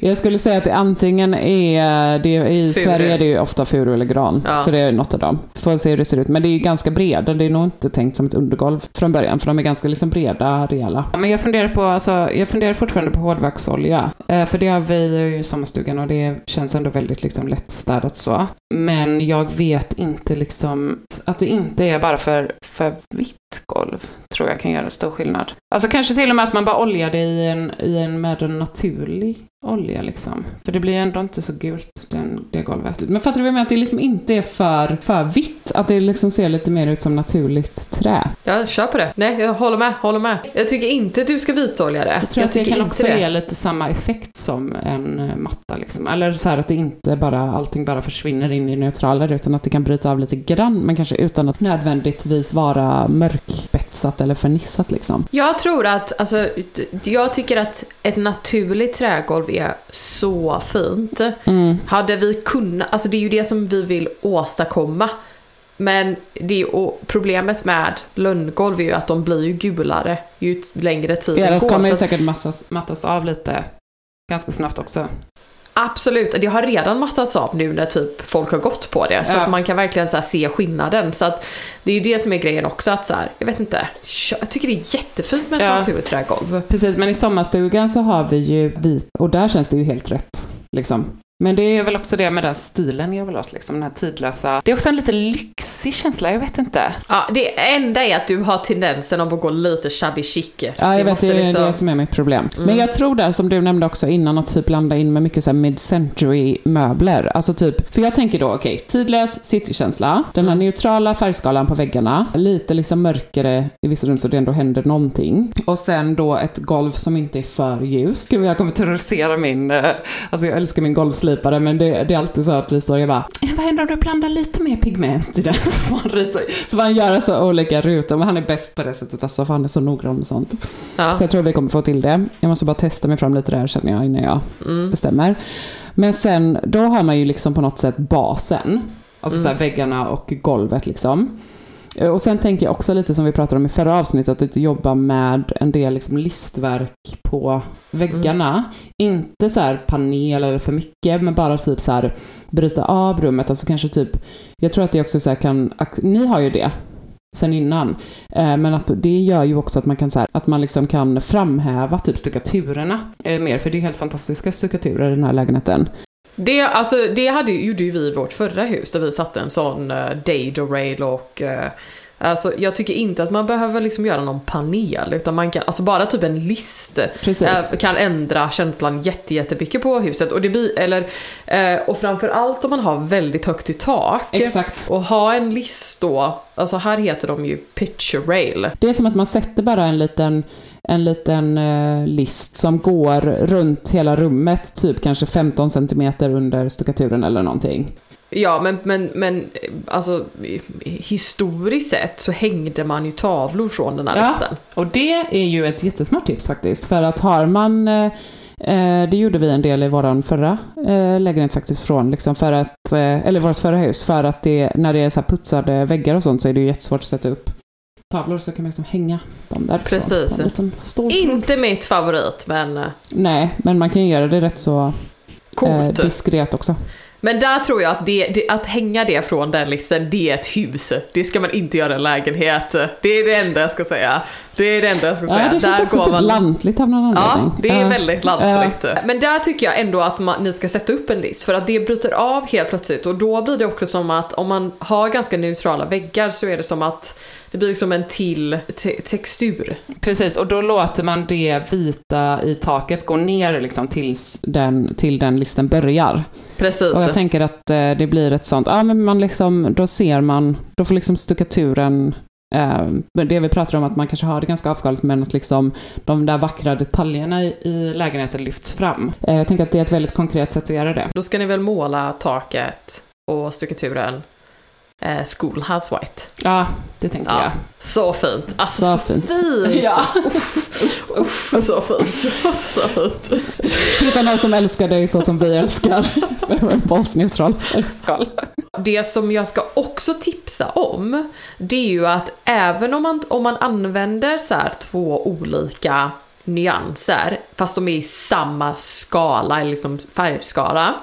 Jag skulle säga att det antingen är, det i Furu. Sverige är det ju ofta furu eller gran. Ja. Så det är något av dem. Får se hur det ser ut. Men det är ju ganska breda. Det är nog inte tänkt som ett undergolv från början. För de är ganska liksom breda, rejäla. Men jag funderar på, alltså, jag funderar fortfarande på hårdvaxolja. Eh, för det har vi ju i sommarstugan och det känns ändå väldigt liksom lättstädat så. Men jag vet inte liksom att det inte är bara för, för vitt golv. Tror jag kan göra stor skillnad. Alltså kanske till och med att man bara oljar det i en, i en med en naturlig olja liksom. För det blir ändå inte så gult den, det golvet. Men fattar du vad jag menar? Att det liksom inte är för, för vitt. Att det liksom ser lite mer ut som naturligt trä. Ja, kör på det. Nej, jag håller med, håller med. Jag tycker inte att du ska vitolja det. Jag tror att det kan också det. ge lite samma effekt som en eh, matta liksom. Eller så här att det inte bara, allting bara försvinner in i neutraler utan att det kan bryta av lite grann men kanske utan att nödvändigtvis vara mörkbetsat eller fernissat liksom. Jag tror att, alltså, jag tycker att ett naturligt trägolv är så fint. Mm. Hade vi kunnat, alltså det är ju det som vi vill åstadkomma. Men det är, ju- problemet med lönngolv är ju att de blir ju gulare ju längre tiden går. kommer Så ju att, säkert massas, mattas av lite ganska snabbt också. Absolut, det har redan mattats av nu när typ folk har gått på det. Så Ja. att man kan verkligen så se skillnaden. Så att det är ju det som är grejen också att så här, jag vet inte, jag tycker det är jättefint med Ja. naturligt trägolv. Precis, men i sommarstugan så har vi ju vit och där känns det ju helt rätt. Liksom. Men det är väl också det med den stilen jag vill ha, liksom den här tidlösa. Det är också en lite lyxig känsla, jag vet inte. Ja, det enda är att du har tendensen av att gå lite shabby chic. Ja, jag vet, måste det är liksom- det som är mitt problem. Mm. Men jag tror där, som du nämnde också innan, att typ blanda in med mycket så mid-century möbler. Alltså typ, för jag tänker då, okej, tidlös citykänsla, den här Mm. neutrala färgskalan på väggarna, lite liksom mörkare i vissa rum så det ändå händer någonting. Och sen då ett golv som inte är för ljust. Gud, jag kommer terrorisera min, eh, alltså jag älskar min golvslipare, men det, det är alltid så att vi står och jag bara, "Eh, vad händer om du blandar lite mer pigment i den? Så får han, rita, så får han göra så olika rutor, men han är bäst på det sättet, alltså, för han är så noggrann med sånt. Ja. Så jag tror vi kommer få till det. Jag måste bara testa mig fram lite där känner jag innan jag Mm. bestämmer. Men sen, då har man ju liksom på något sätt basen. Alltså Mm. så här väggarna och golvet liksom. Eh, och sen tänker jag också lite som vi pratade om i förra avsnittet, att jobba med en del liksom listverk på väggarna. Inte så här panel eller för mycket, men bara typ så här bryta av rummet. Alltså kanske typ, jag tror att det också så här kan, ni har ju det sen innan. Eh, men att det gör ju också att man kan, så här, att man liksom kan framhäva typ stuckaturerna eh, mer, för det är helt fantastiska stuckaturer i den här lägenheten. Det, alltså, det hade, gjorde ju vi i vårt förra hus där vi satte en sån uh, dado rail och uh, Alltså, jag tycker inte att man behöver liksom göra någon panel, utan man kan, alltså bara typ en list eh, kan ändra känslan jätte, jättemycket på huset. Och, det blir, eller, eh, och framförallt om man har väldigt högt i tak. Exakt. Och ha en list då, alltså här heter de ju picture rail. Det är som att man sätter bara en liten, en liten eh, list som går runt hela rummet, typ kanske 15 centimeter under stuckaturen eller någonting. Ja, men, men, men eh, alltså historiskt sett så hängde man ju tavlor från den här Ja. listan. Och det är ju ett jättesmart tips faktiskt. För att har man, eh, eh, det gjorde vi en del i våran förra eh, lägenhet faktiskt från, liksom för att, eh, eller vårt förra hus, för att det, när det är så putsade väggar och sånt så är det ju jättesvårt att sätta upp tavlor så kan man liksom hänga dem där. Precis. Inte mitt favorit, men eh, Nej, men man kan ju göra det rätt så eh, coolt. diskret också. Men där tror jag att, det, det, att hänga det från den listan, det är ett hus. Det ska man inte göra i en lägenhet. Det är det enda jag ska säga. Det är det enda jag ska säga. Ja, det känns Där också typ man- lantligt av någon Ja, anledning. det är Ja. väldigt lantligt. Men där tycker jag ändå att man, ni ska sätta upp en list för att det bryter av helt plötsligt och då blir det också som att om man har ganska neutrala väggar så är det som att det blir liksom en till te- textur. Precis, och då låter man det vita i taket gå ner liksom tills den, till den listen börjar. Precis. Och jag tänker att eh, det blir ett sånt, ja men man liksom, då ser man, då får liksom stuckaturen, eh, det vi pratar om att man kanske har det ganska avskalat men att liksom de där vackra detaljerna i, lägenheten lyfts fram. Eh, jag tänker att det är ett väldigt konkret sätt att göra det. Då ska ni väl måla taket och stuckaturen eh, Schoolhouse White. Ja, det tänker Ja. jag. Så fint. Alltså Så så, fint. fint. Ja. Uff, uff, så fint. Så fint. Utan någon som älskar dig så som vi älskar. skal. Det som jag ska också tipsa om, det är ju att även om man, om man använder så här två olika nyanser, fast de är i samma skala, eller liksom färgskala,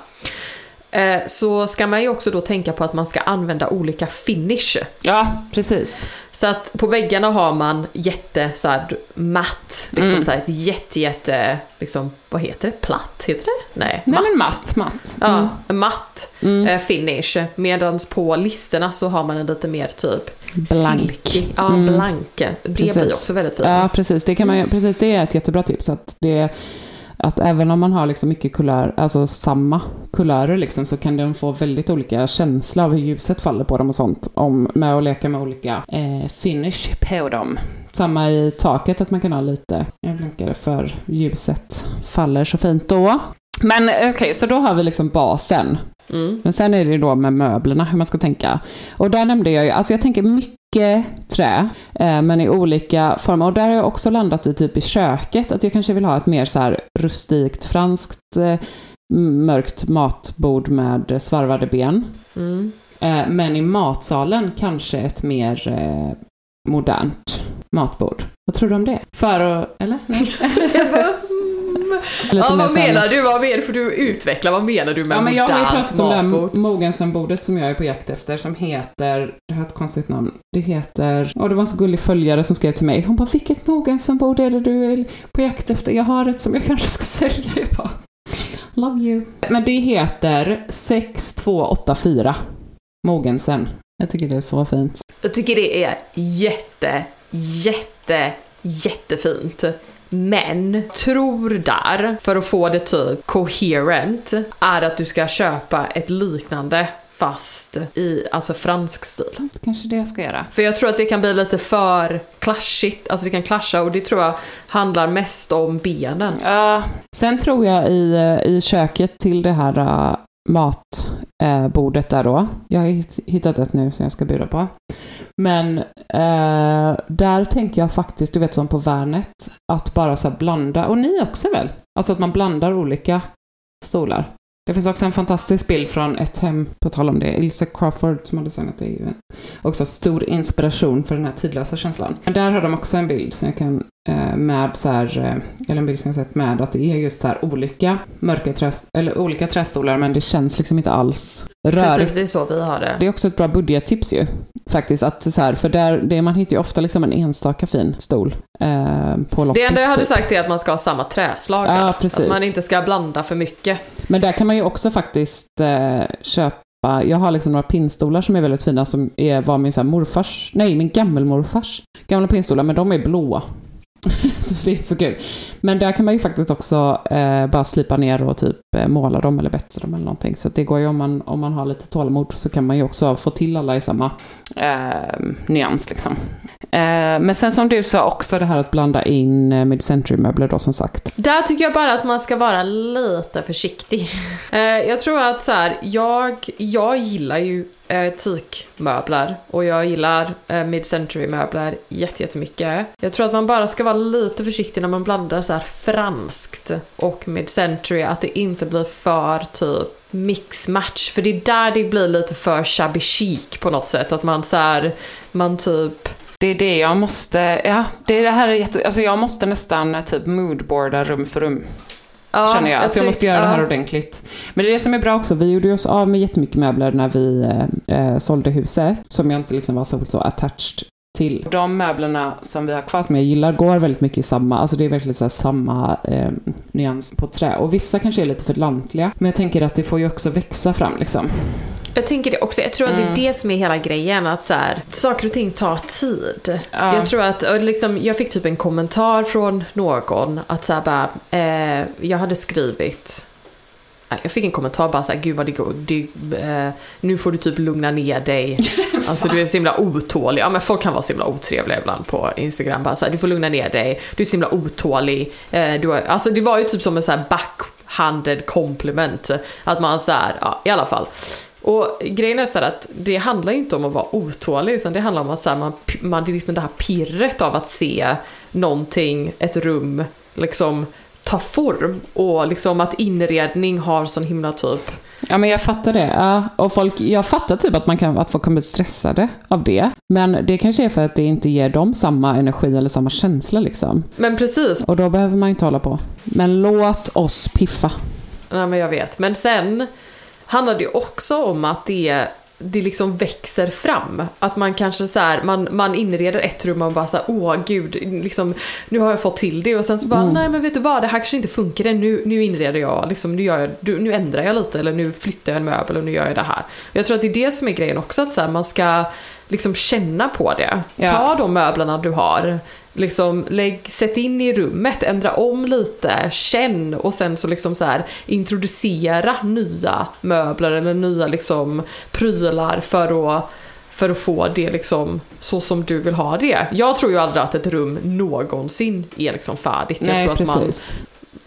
eh, så ska man ju också då tänka på att man ska använda olika finish. Ja, precis. Så att på väggarna har man jätte så här matt, liksom Mm. så här ett jätte jätte, liksom vad heter det? Platt? Heter det? Nej, Nej men matt, matt. Ja, Mm. en matt Mm. eh, finish. Medan på listerna så har man en lite mer typ Blank. silkig. Ja, Mm. blank. Det Precis. blir också väldigt fint. Ja, precis. Det, kan man, precis. det är ett jättebra tips. Att, det, att även om man har liksom mycket kulör, alltså samma kulörer liksom, så kan de få väldigt olika känsla av hur ljuset faller på dem och sånt. Om, med att leka med olika eh, finish på dem. Samma i taket, att man kan ha lite blankare för ljuset faller så fint då. Men eh, okej, så då har vi liksom basen. Mm. Men sen är det då med möblerna, hur man ska tänka. Och där nämnde jag ju, alltså jag tänker mycket trä, eh, men i olika former. Och där har jag också landat i typ i köket, att jag kanske vill ha ett mer så här rustikt franskt eh, mörkt matbord med svarvade ben. Mm. Eh, men i matsalen kanske ett mer modernt matbord. Vad tror du om det? För att, eller? Nej. Lite ja, vad här- menar du? Vad menar, för du utveckla, vad menar du med Ja, men jag har ju pratat om det här matbord? Mogensen-bordet som jag är på jakt efter som heter, det har ett konstigt namn, det heter, och det var en så gullig följare som skrev till mig, hon bara vilket Mogensen-bord är det du är på jakt efter? Jag har ett som jag kanske ska sälja. Jag bara, love you. Men det heter 6284 Mogensen. Jag tycker det är så fint. Jag tycker det är jätte, jätte, jättefint. Men tror där, för att få det typ coherent, är att du ska köpa ett liknande fast i alltså fransk stil. Kanske det jag ska göra. För jag tror att det kan bli lite för clashigt, alltså det kan clasha och det tror jag handlar mest om benen. Ja, sen tror jag i, eh, i köket till det här uh, matbordet där då. Jag har hittat ett nu som jag ska bjuda på. Men eh, där tänker jag faktiskt, du vet som på Värnet, att bara så här blanda, och ni också väl? Alltså att man blandar olika stolar. Det finns också en fantastisk bild från ett hem, på tal om det, Ilse Crawford som har designat det, är ju en- också stor inspiration för den här tidlösa känslan. Men där har de också en bild som jag kan, med så här, eh, eller en bild som jag sett med att det är just så här olika mörka träs, eller olika trästolar, men det känns liksom inte alls rörigt. Precis, det är så vi har det. Det är också ett bra budgettips ju. Faktiskt, att så här, för där, det, man hittar ju ofta liksom en enstaka fin stol eh, på loppis. Det enda jag hade typ. sagt är att man ska ha samma träslag. Ja. Att man inte ska blanda för mycket. Men där kan man ju också faktiskt eh, köpa köpa, jag har liksom några pinnstolar som är väldigt fina som är, var min så här, morfars, nej min gammelmorfars gamla pinnstolar, men de är blåa. så det är inte så kul. Men där kan man ju faktiskt också eh, bara slipa ner och typ eh, måla dem eller bättra dem eller någonting. Så det går ju om man, om man har lite tålamod så kan man ju också få till alla i samma eh, nyans liksom. Eh, men sen som du sa också det här att blanda in eh, mid-century-möbler då som sagt. Där tycker jag bara att man ska vara lite försiktig. Eh, jag tror att så här, jag, jag gillar ju eh, teakmöbler och jag gillar eh, mid-century möbler jätte- jättemycket. Jag tror att man bara ska vara lite försiktig när man blandar så här franskt och mid-century, att det inte blir för typ mixmatch, för det är där det blir lite för shabby chic på något sätt, att man så här, man typ Det är det jag måste, ja, det är det här är jätte, alltså jag måste nästan eh, typ moodboarda rum för rum. Ja, känner jag. Alltså jag måste göra det här ordentligt. Men det är det som är bra också. Vi gjorde oss av med jättemycket möbler när vi eh, eh, sålde huset. Som jag inte liksom var så, så attached till. De möblerna som vi har kvar som jag gillar går väldigt mycket i samma, alltså det är verkligen så samma eh, nyans på trä. Och vissa kanske är lite för lantliga. Men jag tänker att det får ju också växa fram liksom. Jag tänker det också, jag tror att det är det som är hela grejen, att så här, saker och ting tar tid. Ja. Jag tror att, och liksom, jag fick typ en kommentar från någon, att så här, bara, eh, jag hade skrivit, jag fick en kommentar bara såhär, gud vad det går, det, eh, nu får du typ lugna ner dig. Alltså du är så himla otålig. Ja men folk kan vara så himla otrevliga ibland på Instagram. Bara såhär, du får lugna ner dig, du är så himla otålig. Eh, du har, alltså det var ju typ som en sån här backhanded compliment. Att man såhär, ja i alla fall. Och grejen är så här att det handlar ju inte om att vara otålig utan det handlar om att så här, man, man, det är liksom det här pirret av att se någonting, ett rum, liksom ta form och liksom att inredning har sån himla typ Ja men jag fattar det. Ja, och folk, jag fattar typ att, man kan, att folk kan bli stressade av det. Men det kanske är för att det inte ger dem samma energi eller samma känsla liksom. Men precis, Och då behöver man ju inte hålla på. Men låt oss piffa. nej men jag vet. Men sen handlar det ju också om att det det liksom växer fram. Att man kanske så här, man, man inreder ett rum och bara så här, åh gud, liksom, nu har jag fått till det och sen så bara, nej men vet du vad, det här kanske inte funkar nu, nu inreder jag, liksom, nu, gör jag du- nu ändrar jag lite eller nu flyttar jag en möbel och nu gör jag det här. Jag tror att det är det som är grejen också, att så här, man ska liksom känna på det. Ja. Ta de möblerna du har, liksom lägg, sätt in i rummet, ändra om lite, känn och sen så liksom så här introducera nya möbler eller nya liksom prylar för att för att få det liksom så som du vill ha det. Jag tror ju aldrig att ett rum någonsin är liksom färdigt. Jag Nej, tror att man.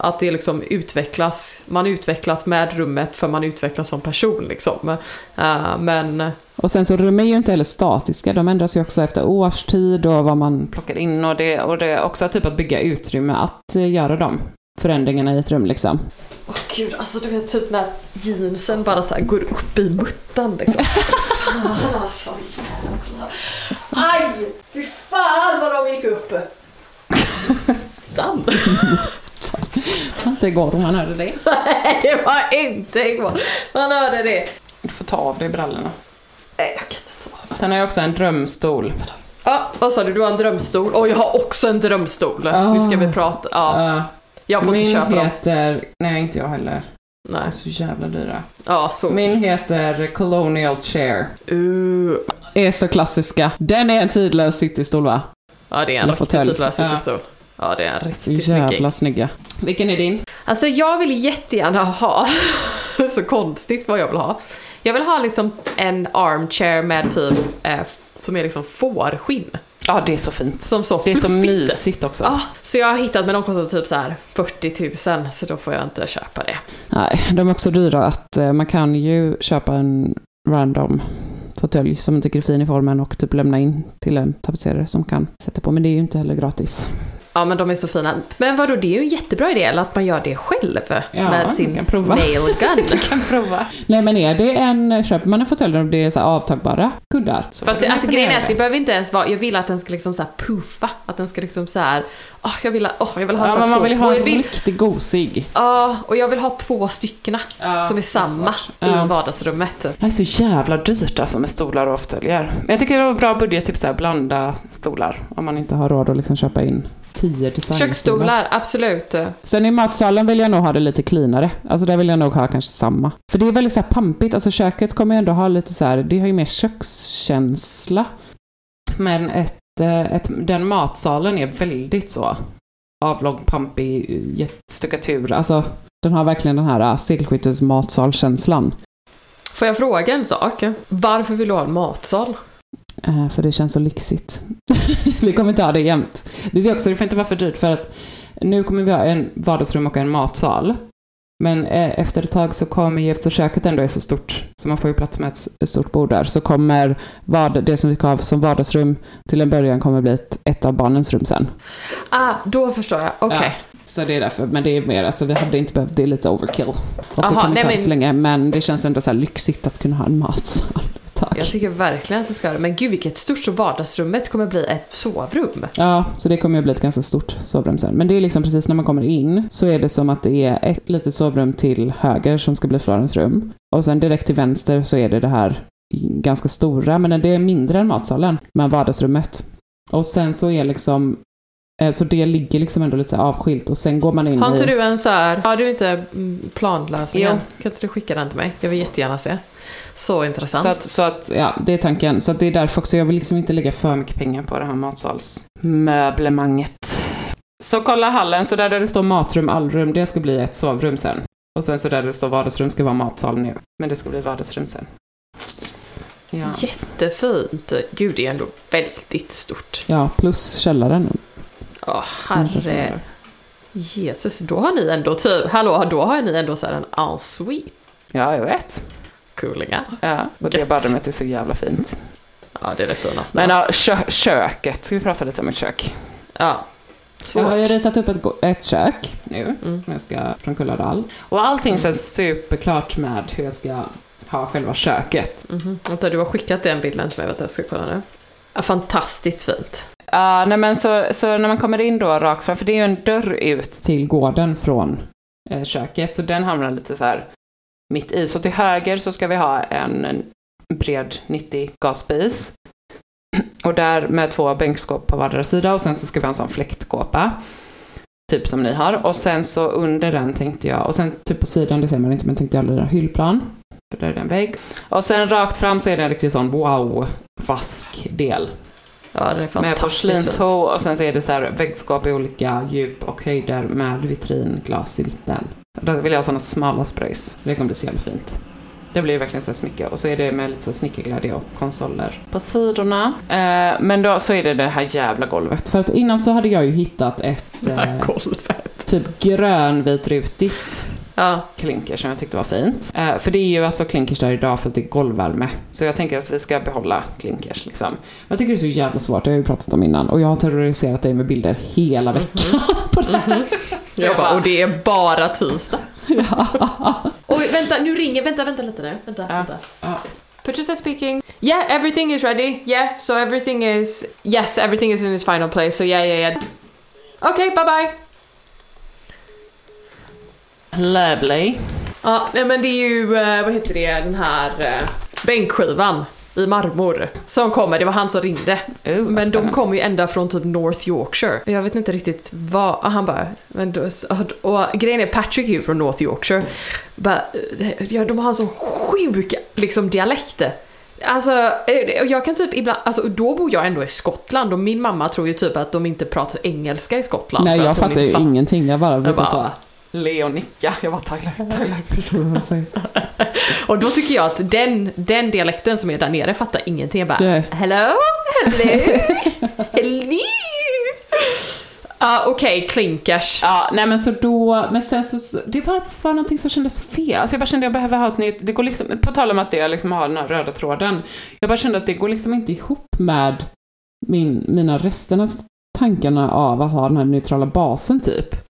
Att det liksom utvecklas, man utvecklas med rummet för man utvecklas som person liksom. Eh, men Och sen så rum är ju inte heller statiska, de ändras ju också efter årstid och vad man plockar in och det, och det är också typ att bygga utrymme att eh, göra de förändringarna i ett rum liksom. Åh gud, alltså du vet typ när jeansen bara så här går upp i muttan liksom. fan alltså jävlar. Aj! Fy fan vad de gick upp! Dan. Inte igår om man hörde det. Nej det var inte igår. Man hörde det. Du får ta av dig brallorna. Nej jag kan inte ta av. Sen har jag också en drömstol. Ja, vad sa du? Du har en drömstol? Och jag har också en drömstol. Ah. Nu ska vi prata. Ja, Ja, jag får min inte köpa dem. heter... Nej, inte jag heller. Nej. så jävla dyra. Ja, så. Min heter Colonial Chair. Uh. Är så klassiska. Den är en tidlös citystol va? Ja, det är en riktigt tidlös Ja. Ja, det är en riktigt jävla snygga. Vilken är din? Alltså jag vill jättegärna ha, så konstigt vad jag vill ha. Jag vill ha liksom en armchair med typ, eh, som är liksom fårskinn. Ja, det är så fint. Som så Det är så mysigt också. Ja, så jag har hittat, men de kostar typ så här 40 000 så då får jag inte köpa det. Nej, de är också dyra att eh, man kan ju köpa en random fåtölj som man tycker är fin i formen och typ lämna in till en tapetserare som kan sätta på. Men det är ju inte heller gratis. Ja men de är så fina. Men vadå, det är ju en jättebra idé, eller att man gör det själv Ja, med sin kan prova. nail gun. kan prova. Nej men är det en, köper man en fåtölj där det är så avtagbara kuddar? Så Fast alltså grejen är att det behöver inte ens vara, jag vill att den ska liksom så här puffa, att den ska liksom så här, åh jag vill, åh jag vill ha så Ja, här men man vill ha och en vill, riktigt gosig. ja, och jag vill ha två styckna Ja, som är samma i Ja. vardagsrummet. Det är så jävla dyrt alltså med stolar och fåtöljer. Men jag tycker det var bra budgettips där, blanda stolar. Om man inte har råd att liksom köpa in tio designstolar. Köksstolar, absolut. Sen i matsalen vill jag nog ha det lite cleanare. Alltså där vill jag nog ha kanske samma. För det är väldigt så här pampigt. Alltså köket kommer ju ändå ha lite så här, det har ju mer kökskänsla. Men ett, eh, ett, den matsalen är väldigt så avlång, pampig, jättestuckatur. Alltså den har verkligen den här uh, sekelskiftets matsalkänslan. Får jag fråga en sak? Varför vill du ha en matsal? Eh, för det känns så lyxigt. vi kommer inte ha det jämt. Det är det också, det får inte vara för dyrt för att nu kommer vi ha en vardagsrum och en matsal. Men eh, efter ett tag så kommer ju, efter köket ändå är så stort, så man får ju plats med ett, stort bord där, så kommer vad, det som vi har som vardagsrum till en början kommer bli ett, ett av barnens rum sen. Ah, då förstår jag. Okej. Ja, så det är därför, men det är mer, alltså vi hade inte behövt, det är lite overkill. Och det Aha, kommer nej, ta men- så länge, men det känns ändå så här lyxigt att kunna ha en matsal. Tack. Jag tycker verkligen att det ska det. Men gud vilket stort så vardagsrummet kommer bli ett sovrum. Ja, så det kommer ju bli ett ganska stort sovrum sen. Men det är liksom precis när man kommer in så är det som att det är ett litet sovrum till höger som ska bli Florens rum. Och sen direkt till vänster så är det det här ganska stora, men det är mindre än matsalen, med vardagsrummet. Och sen så är liksom, eh, så det ligger liksom ändå lite avskilt och sen går man in Har inte i... du en så här, har du inte mm, planlösningen? Jo. Kan inte du skicka den till mig? Jag vill jättegärna se. Så intressant. Så att, så att, ja, det är tanken. Så att det är därför också, jag vill liksom inte lägga för mycket pengar på det här matsalsmöblemanget. Så kolla hallen, så där, där det står matrum, allrum, det ska bli ett sovrum sen. Och sen så där det står vardagsrum ska vara matsal nu. Men det ska bli vardagsrum sen. Ja, Jättefint. Gud, det är ändå väldigt stort. ja plus källaren. Så herre. Jesus, då har ni ändå typ, hallå, då har ni ändå så här en ensuite. Ja, jag vet. Coolingar. Ja, och det badrummet är så jävla fint. Ja, det är det finaste. Men ja, kö köket, ska vi prata lite om ett kök? ja. Jag har ju Svårt. ritat upp ett, ett kök nu, Mm. jag ska från Kulladal. Och allting känns superklart med hur jag ska ha själva köket. Mhm. Vänta, du har skickat den bilden till mig, vänta jag ska kolla nu. Ja, fantastiskt fint. Ja, nej men så, så när man kommer in då rakt fram, för det är ju en dörr ut till gården från eh, köket, så den hamnar lite så här mitt i. Så till höger så ska vi ha en, en bred 90 gasspis. Och där med två bänkskåp på vardera sida och sen så ska vi ha en sån fläktkåpa. Typ som ni har. Och sen så under den tänkte jag, och sen typ på sidan, det ser man inte, men tänkte jag en hyllplan. För där är det en vägg. Och sen rakt fram så är det en riktig sån wow-vask del. Ja, det är Med fantastiskt fint. porslinsho och sen så är det så här väggskap i olika djup och höjder med vitringlas i mitten. Då vill jag ha sådana smala spröjs. Det kommer bli så jävla fint. Det blir verkligen så smycke och så är det med lite så snickerglädje och konsoler på sidorna. Eh, men då så är det det här jävla golvet. För att innan så hade jag ju hittat ett eh, golvet. typ grönvitrutigt Ja, klinker som jag tyckte var fint. Eh, för det är ju alltså klinkers där idag för att det är golvvärme. Så jag tänker att vi ska behålla klinkers liksom. Jag tycker det är så jävla svårt, det har jag ju pratat om innan. Och jag har terroriserat dig med bilder hela veckan på det här. Så jag bara, och det är bara tisdag. ja. Oj, vänta, nu ringer, vänta, vänta lite nu. Vänta, Ja. vänta. Ja. Patricia speaking. Yeah, everything is ready. Yeah, so everything is... Yes, everything is in its final place. So yeah, yeah, yeah. Okay, bye bye. Lovely. Ja, nej men det är ju, eh, vad heter det, den här eh, bänkskivan i marmor som kommer. Det var han som ringde. Oh, Men de kommer ju ända från typ North Yorkshire. Jag vet inte riktigt vad, och han bara, men då, och grejen är Patrick är ju från North Yorkshire. Bara, eh, ja, de har en så sjuk liksom dialekt. Alltså, och jag kan typ ibland, alltså då bor jag ändå i Skottland och min mamma tror ju typ att de inte pratar engelska i Skottland. Nej, för jag fattar ju fatt- ingenting. Jag bara brukar bara- le och nicka. Jag bara. Förstår vad jag säger? Och då tycker jag att den, den dialekten som är där nere fattar ingenting. Jag bara, Nej. hello, hello, hello. Ja, okej, klinkers. Ja, nej men så då, men sen så, det var, var någonting som kändes fel. Alltså jag bara kände att jag behöver ha ett nytt, det går liksom, på tal om att det liksom har den här röda tråden. Jag bara kände att det går liksom inte ihop med min, mina resten av tankarna av att ha den här neutrala basen typ.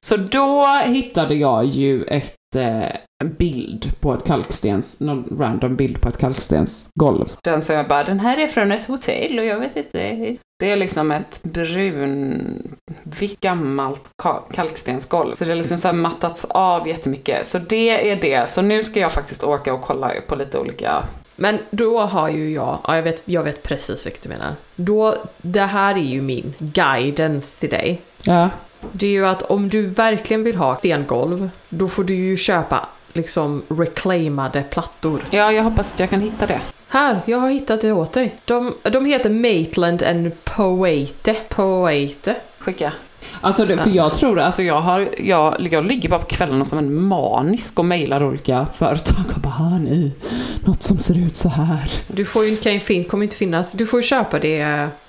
Så då hittade jag ju ett, eh, en bild på ett kalkstens, någon random bild på ett kalkstensgolv. Den som jag bara, den här är från ett hotell och jag vet inte. Det är liksom ett brun, vitt gammalt ka- kalkstensgolv. Så det har liksom så här mattats av jättemycket. Så det är det. Så nu ska jag faktiskt åka och kolla på lite olika Men då har ju jag, ja jag vet, jag vet precis vilket du menar. Då, det här är ju min guidance till dig. Ja. Det är ju att om du verkligen vill ha stengolv, då får du ju köpa liksom reclaimade plattor. ja, jag hoppas att jag kan hitta det. Här, jag har hittat det åt dig. De, de heter Maitland and Poete. Poete. Skicka. Alltså, det, för jag tror, alltså jag, har, jag, jag ligger bara på kvällarna som en manisk och mejlar olika företag och bara, har ni något som ser ut så här? Du får ju, ju fin, kommer inte finnas, du får ju köpa det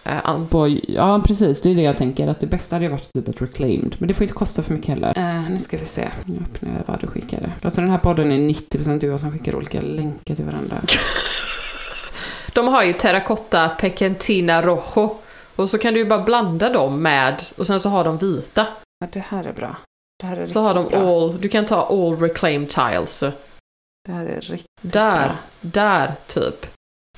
eh, an, På, ja, precis, det är det jag tänker, att det bästa hade varit typ ett reclaimed. Men det får inte kosta för mycket heller. Eh, nu ska vi se, nu öppnar jag vad du skickade. Alltså den här podden är 90% jag som skickar olika länkar till varandra. De har ju terracotta pekentina rojo. Och så kan du ju bara blanda dem med, och sen så har de vita. Ja, det här är bra. Det här är Så har de bra. all, du kan ta all reclaimed tiles. Det här är riktigt Där, bra. där typ.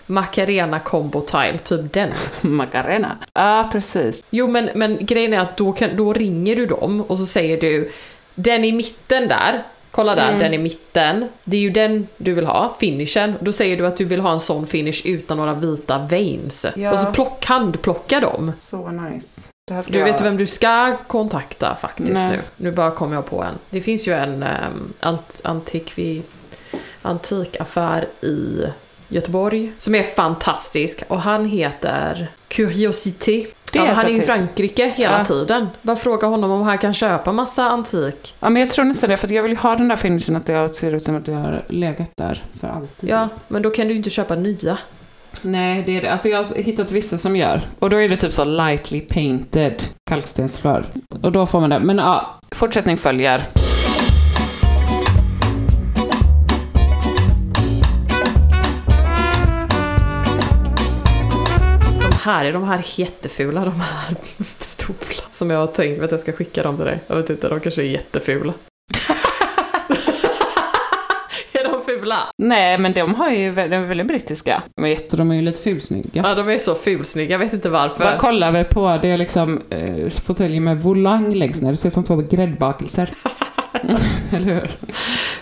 Macarena combo tile, typ den. Macarena. Ja, precis. Jo men, men grejen är att då, kan, då ringer du dem och så säger du Den i mitten där, kolla där, Mm. den i mitten. Det är ju den du vill ha, finishen. Då säger du att du vill ha en sån finish utan några vita veins. Ja. Och så plock, handplocka dem. Så nice. Du jag... vet vem du ska kontakta faktiskt Nej. nu. Nu bara kom jag på en. Det finns ju en um, ant, antikvi, antikaffär i Göteborg som är fantastisk och han heter Curiosité. Det Ja, han är i. Frankrike hela Ja. tiden. Bara fråga honom om han kan köpa massa antik. Ja, men jag tror nästan det, för jag vill ha den där finishen att det ser ut som att det har legat där för alltid. Ja, men då kan du ju inte köpa nya. Nej, det är det. Alltså jag har hittat vissa som gör. Och då är det typ så lightly painted kalkstensflör. Och då får man det. Men ja, fortsättning följer. Här är de här jättefula, de här stolarna som jag har tänkt att jag ska skicka dem till dig. Jag vet inte, de kanske är jättefula. är de fula? Nej, men de har ju, de är väldigt brittiska. De är, jätte, de är ju lite fulsnygga. Ja, de är så fulsnygga, jag vet inte varför. Vad kollar vi på? Det är liksom eh, fåtöljer med volang längst ner. Det ser ut som två gräddbakelser. Eller hur?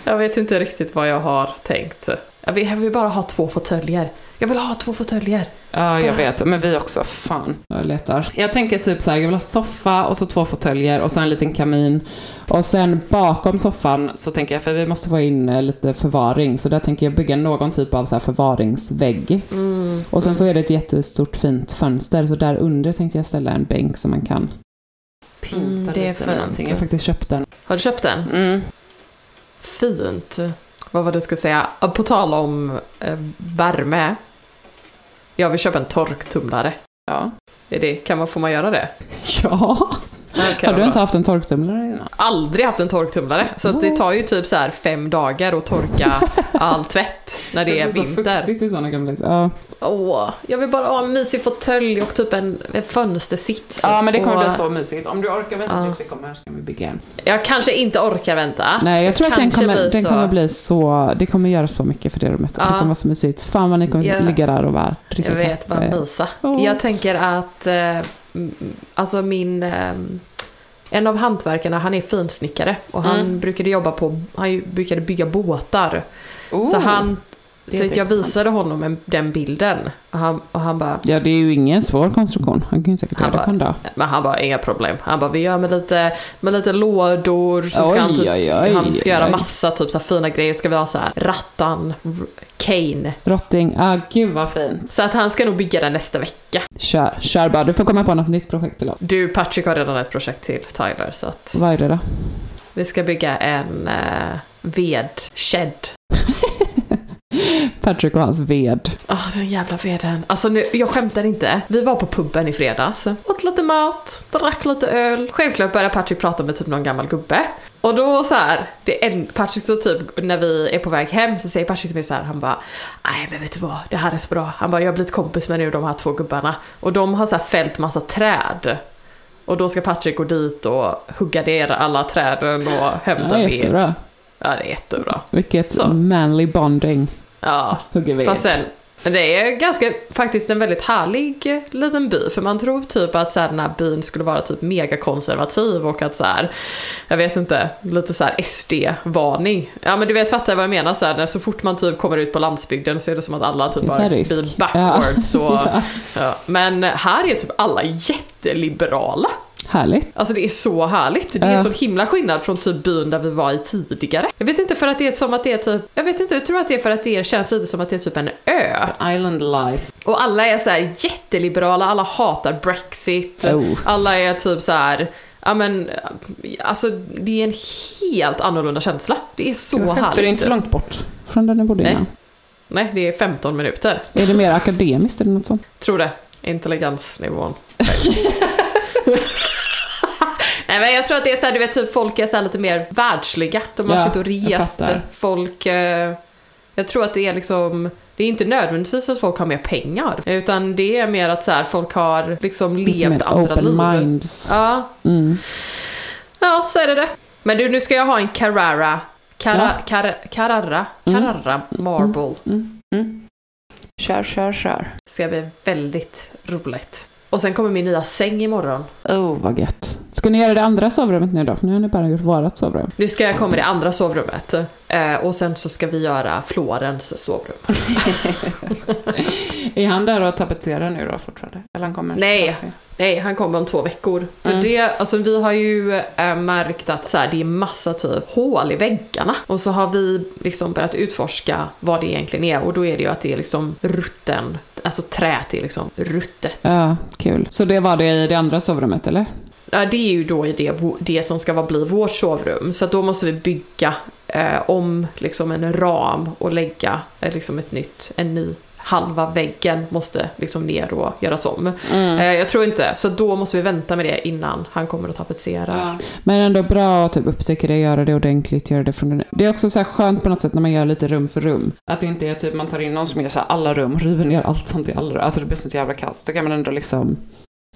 Jag vet inte riktigt vad jag har tänkt. Jag vill, jag vill bara ha två fåtöljer. Jag vill ha två fåtöljer. Ja, jag vet. Men vi också. Fan. Jag letar. Jag tänker typ så här, jag vill ha soffa och så två fåtöljer och så en liten kamin. Och sen bakom soffan så tänker jag, för vi måste få in eh, lite förvaring, så där tänker jag bygga någon typ av så här förvaringsvägg. Och sen så är det ett jättestort fint fönster, så där under tänkte jag ställa en bänk som man kan pinta Mm, det är lite med fint. någonting. Jag har faktiskt köpt den. Har du köpt den? Mm. Fint. Vad var det jag ska säga? På tal om eh, värme. Jag vill köpa en torktumlare. Ja. Är det, kan man, får man göra det? Ja. Okay, Har du inte haft en torktumlare innan? Aldrig haft en torktumlare. Så det tar ju typ så här fem dagar att torka all tvätt när det är så vinter. fuktigt i sådana gamla... Ja. Åh, jag vill bara ha en mysig fåtölj och typ en, en fönstersits. ja, men det kommer och bli så mysigt. Om du orkar vänta Ja. tills vi kommer här så kan vi bygga en. Jag kanske inte orkar vänta. Nej, jag tror att den Kanske kommer, den så. kommer bli så... Det kommer göra så mycket för det rummet. Ja. Det kommer vara så mysigt. Fan vad ni kommer Ja. ligga där och bara dricka Jag vet, bara mysa. Åh. Jag tänker att, eh, alltså min, eh, en av hantverkarna, han är finsnickare och han Mm. brukade jobba på, han brukade bygga båtar. Oh. Så han, så att jag visade honom en, den bilden. Och han, och han bara, Ja, det är ju ingen svår konstruktion. Han kan ju säkert Han göra det på en dag. men han bara, inga problem. Han bara, vi gör med lite, med lite lådor, så ska Oj, han, typ, oj, oj, han ska oj, göra oj. massa typ så här fina grejer. Ska vi ha så här rattan, cane. Rotting. Ah, gud vad fint. Så att han ska nog bygga den nästa vecka. Kör, kör bara. Du får komma på något nytt projekt till oss. Du, Patrick har redan ett projekt till Tyler, så att Vad är det då? vi ska bygga en uh, vedshed. Patrick och hans ved. Åh, den jävla veden. Alltså nu, jag skämtar inte. Vi var på puben i fredags, åt lite mat, drack lite öl. Självklart började Patrick prata med typ någon gammal gubbe. Och då så här, det är en, Patrick så typ, när vi är på väg hem så säger Patrick till mig så här, han bara Nej men vet du vad, det här är så bra. Han bara, jag har blivit kompis med nu de här två gubbarna. Och de har så här fällt massa träd. Och då ska Patrick gå dit och hugga ner alla träden och hämta Ja, ved. Ja, det är jättebra. Vilket Så. manly bonding. Ja, Hugger ved. fast sen, det är ganska, faktiskt en väldigt härlig eh, liten by. För man tror typ att så här, den här byn skulle vara typ megakonservativ och att så här, jag vet inte, lite så här SD-varning. Ja men du vet, fattar vad jag menar? Så, här, när så fort man typ kommer ut på landsbygden så är det som att alla typ har bil backwards. Och, Ja. ja. Men här är typ alla jätteliberala. Härligt. Alltså det är så härligt. Det är Ja. så himla skillnad från typ byn där vi var i tidigare. Jag vet inte för att det är som att det är typ, jag vet inte, jag tror att det är för att det känns lite som att det är typ en ö. Island life. Och alla är så här jätteliberala, alla hatar Brexit. Oh. Alla är typ så här, ja men, alltså det är en helt annorlunda känsla. Det är så härligt. För det är inte så långt bort från där ni bodde Nej. innan. Nej, det är 15 minuter. Är det mer akademiskt eller något sånt? Tror det. Intelligensnivån. Nej men jag tror att det är så här, du vet typ folk är så här lite mer världsliga. De har Ja, suttit och rest. Folk, eh, jag tror att det är liksom, det är inte nödvändigtvis att folk har mer pengar. Utan det är mer att så här, folk har liksom Lite levt andra open liv. minds. Ja, Mm. ja, så är det det. Men du, nu ska jag ha en Carrara, Cara, Ja. Car, Carrara, Carrara Marble. Mm. Mm. Kör, kör, kör. Det ska bli väldigt roligt. Och sen kommer min nya säng imorgon. Oh, vad gött. Ska ni göra det andra sovrummet nu då? För nu har ni bara gjort vårat sovrum. Nu ska jag komma i det andra sovrummet. Eh, och sen så ska vi göra Florens sovrum. Är han där och tapetserar nu då fortfarande? Eller han kommer? Nej. Nej, han kommer om två veckor. För Mm. det, alltså vi har ju eh, märkt att så här, det är massa typ hål i väggarna. Och så har vi liksom börjat utforska vad det egentligen är. Och då är det ju att det är liksom rutten, alltså träet är liksom ruttet. Ja, kul. Så det var det i det andra sovrummet eller? Ja, det är ju då det, det som ska bli vårt sovrum. Så då måste vi bygga eh, om liksom en ram och lägga eh, liksom ett nytt, en ny halva väggen måste liksom ner och göras om. Eh, jag tror inte, så då måste vi vänta med det innan han kommer att tapetsera. Men ändå bra att typ upptäcka det, göra det ordentligt, göra det från. Det är också så här skönt på något sätt när man gör lite rum för rum. Att det inte är typ man tar in någon som gör så här alla rum, river ner allt sånt i alla rum. Alltså det blir sånt jävla kaos. Då kan man ändå liksom...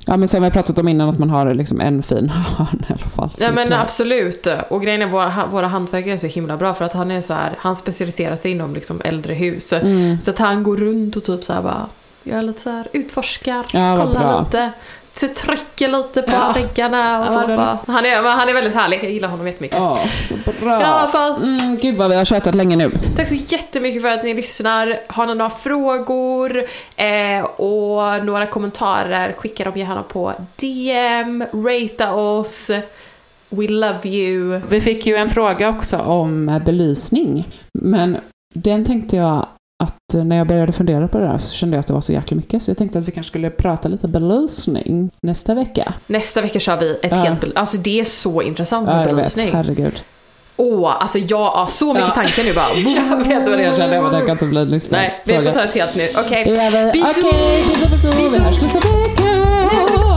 Ja men som vi har pratat om innan, att man har liksom en fin hörn i alla fall. Ja men klar. absolut. Och grejen är våra, våra hantverkare är så himla bra för att han är så här, han specialiserar sig inom liksom äldre hus. Mm. Så att han går runt och typ så här bara, gör lite så här, utforskar, Ja, kollar lite. Så trycker lite på Ja. väggarna och Ja, så bara. Han är, han är väldigt härlig, jag gillar honom jättemycket. Ja, så bra. I alla fall, Mm, gud vad vi har tjatat länge nu. tack så jättemycket för att ni lyssnar. Har ni några frågor eh, och några kommentarer, skicka dem gärna på DM, ratea oss. We love you. Vi fick ju en fråga också om belysning. Men den tänkte jag att eh, när jag började fundera på det där så kände jag att det var så jäkla mycket. Så jag tänkte att vi kanske skulle prata lite belysning nästa vecka. Nästa vecka kör vi ett Ja. helt Alltså det är så intressant med Ja, jag vet. belysning. Herregud. Åh, alltså jag har så mycket Ja. tankar nu bara. Jag vet vad det är, jag kände, men det kan inte bli en lyssnare. Nej, vi får ta ett helt nytt. Okej. Vi. Bisous! Okej, bisous, bisous. Vi hörs nästa vecka.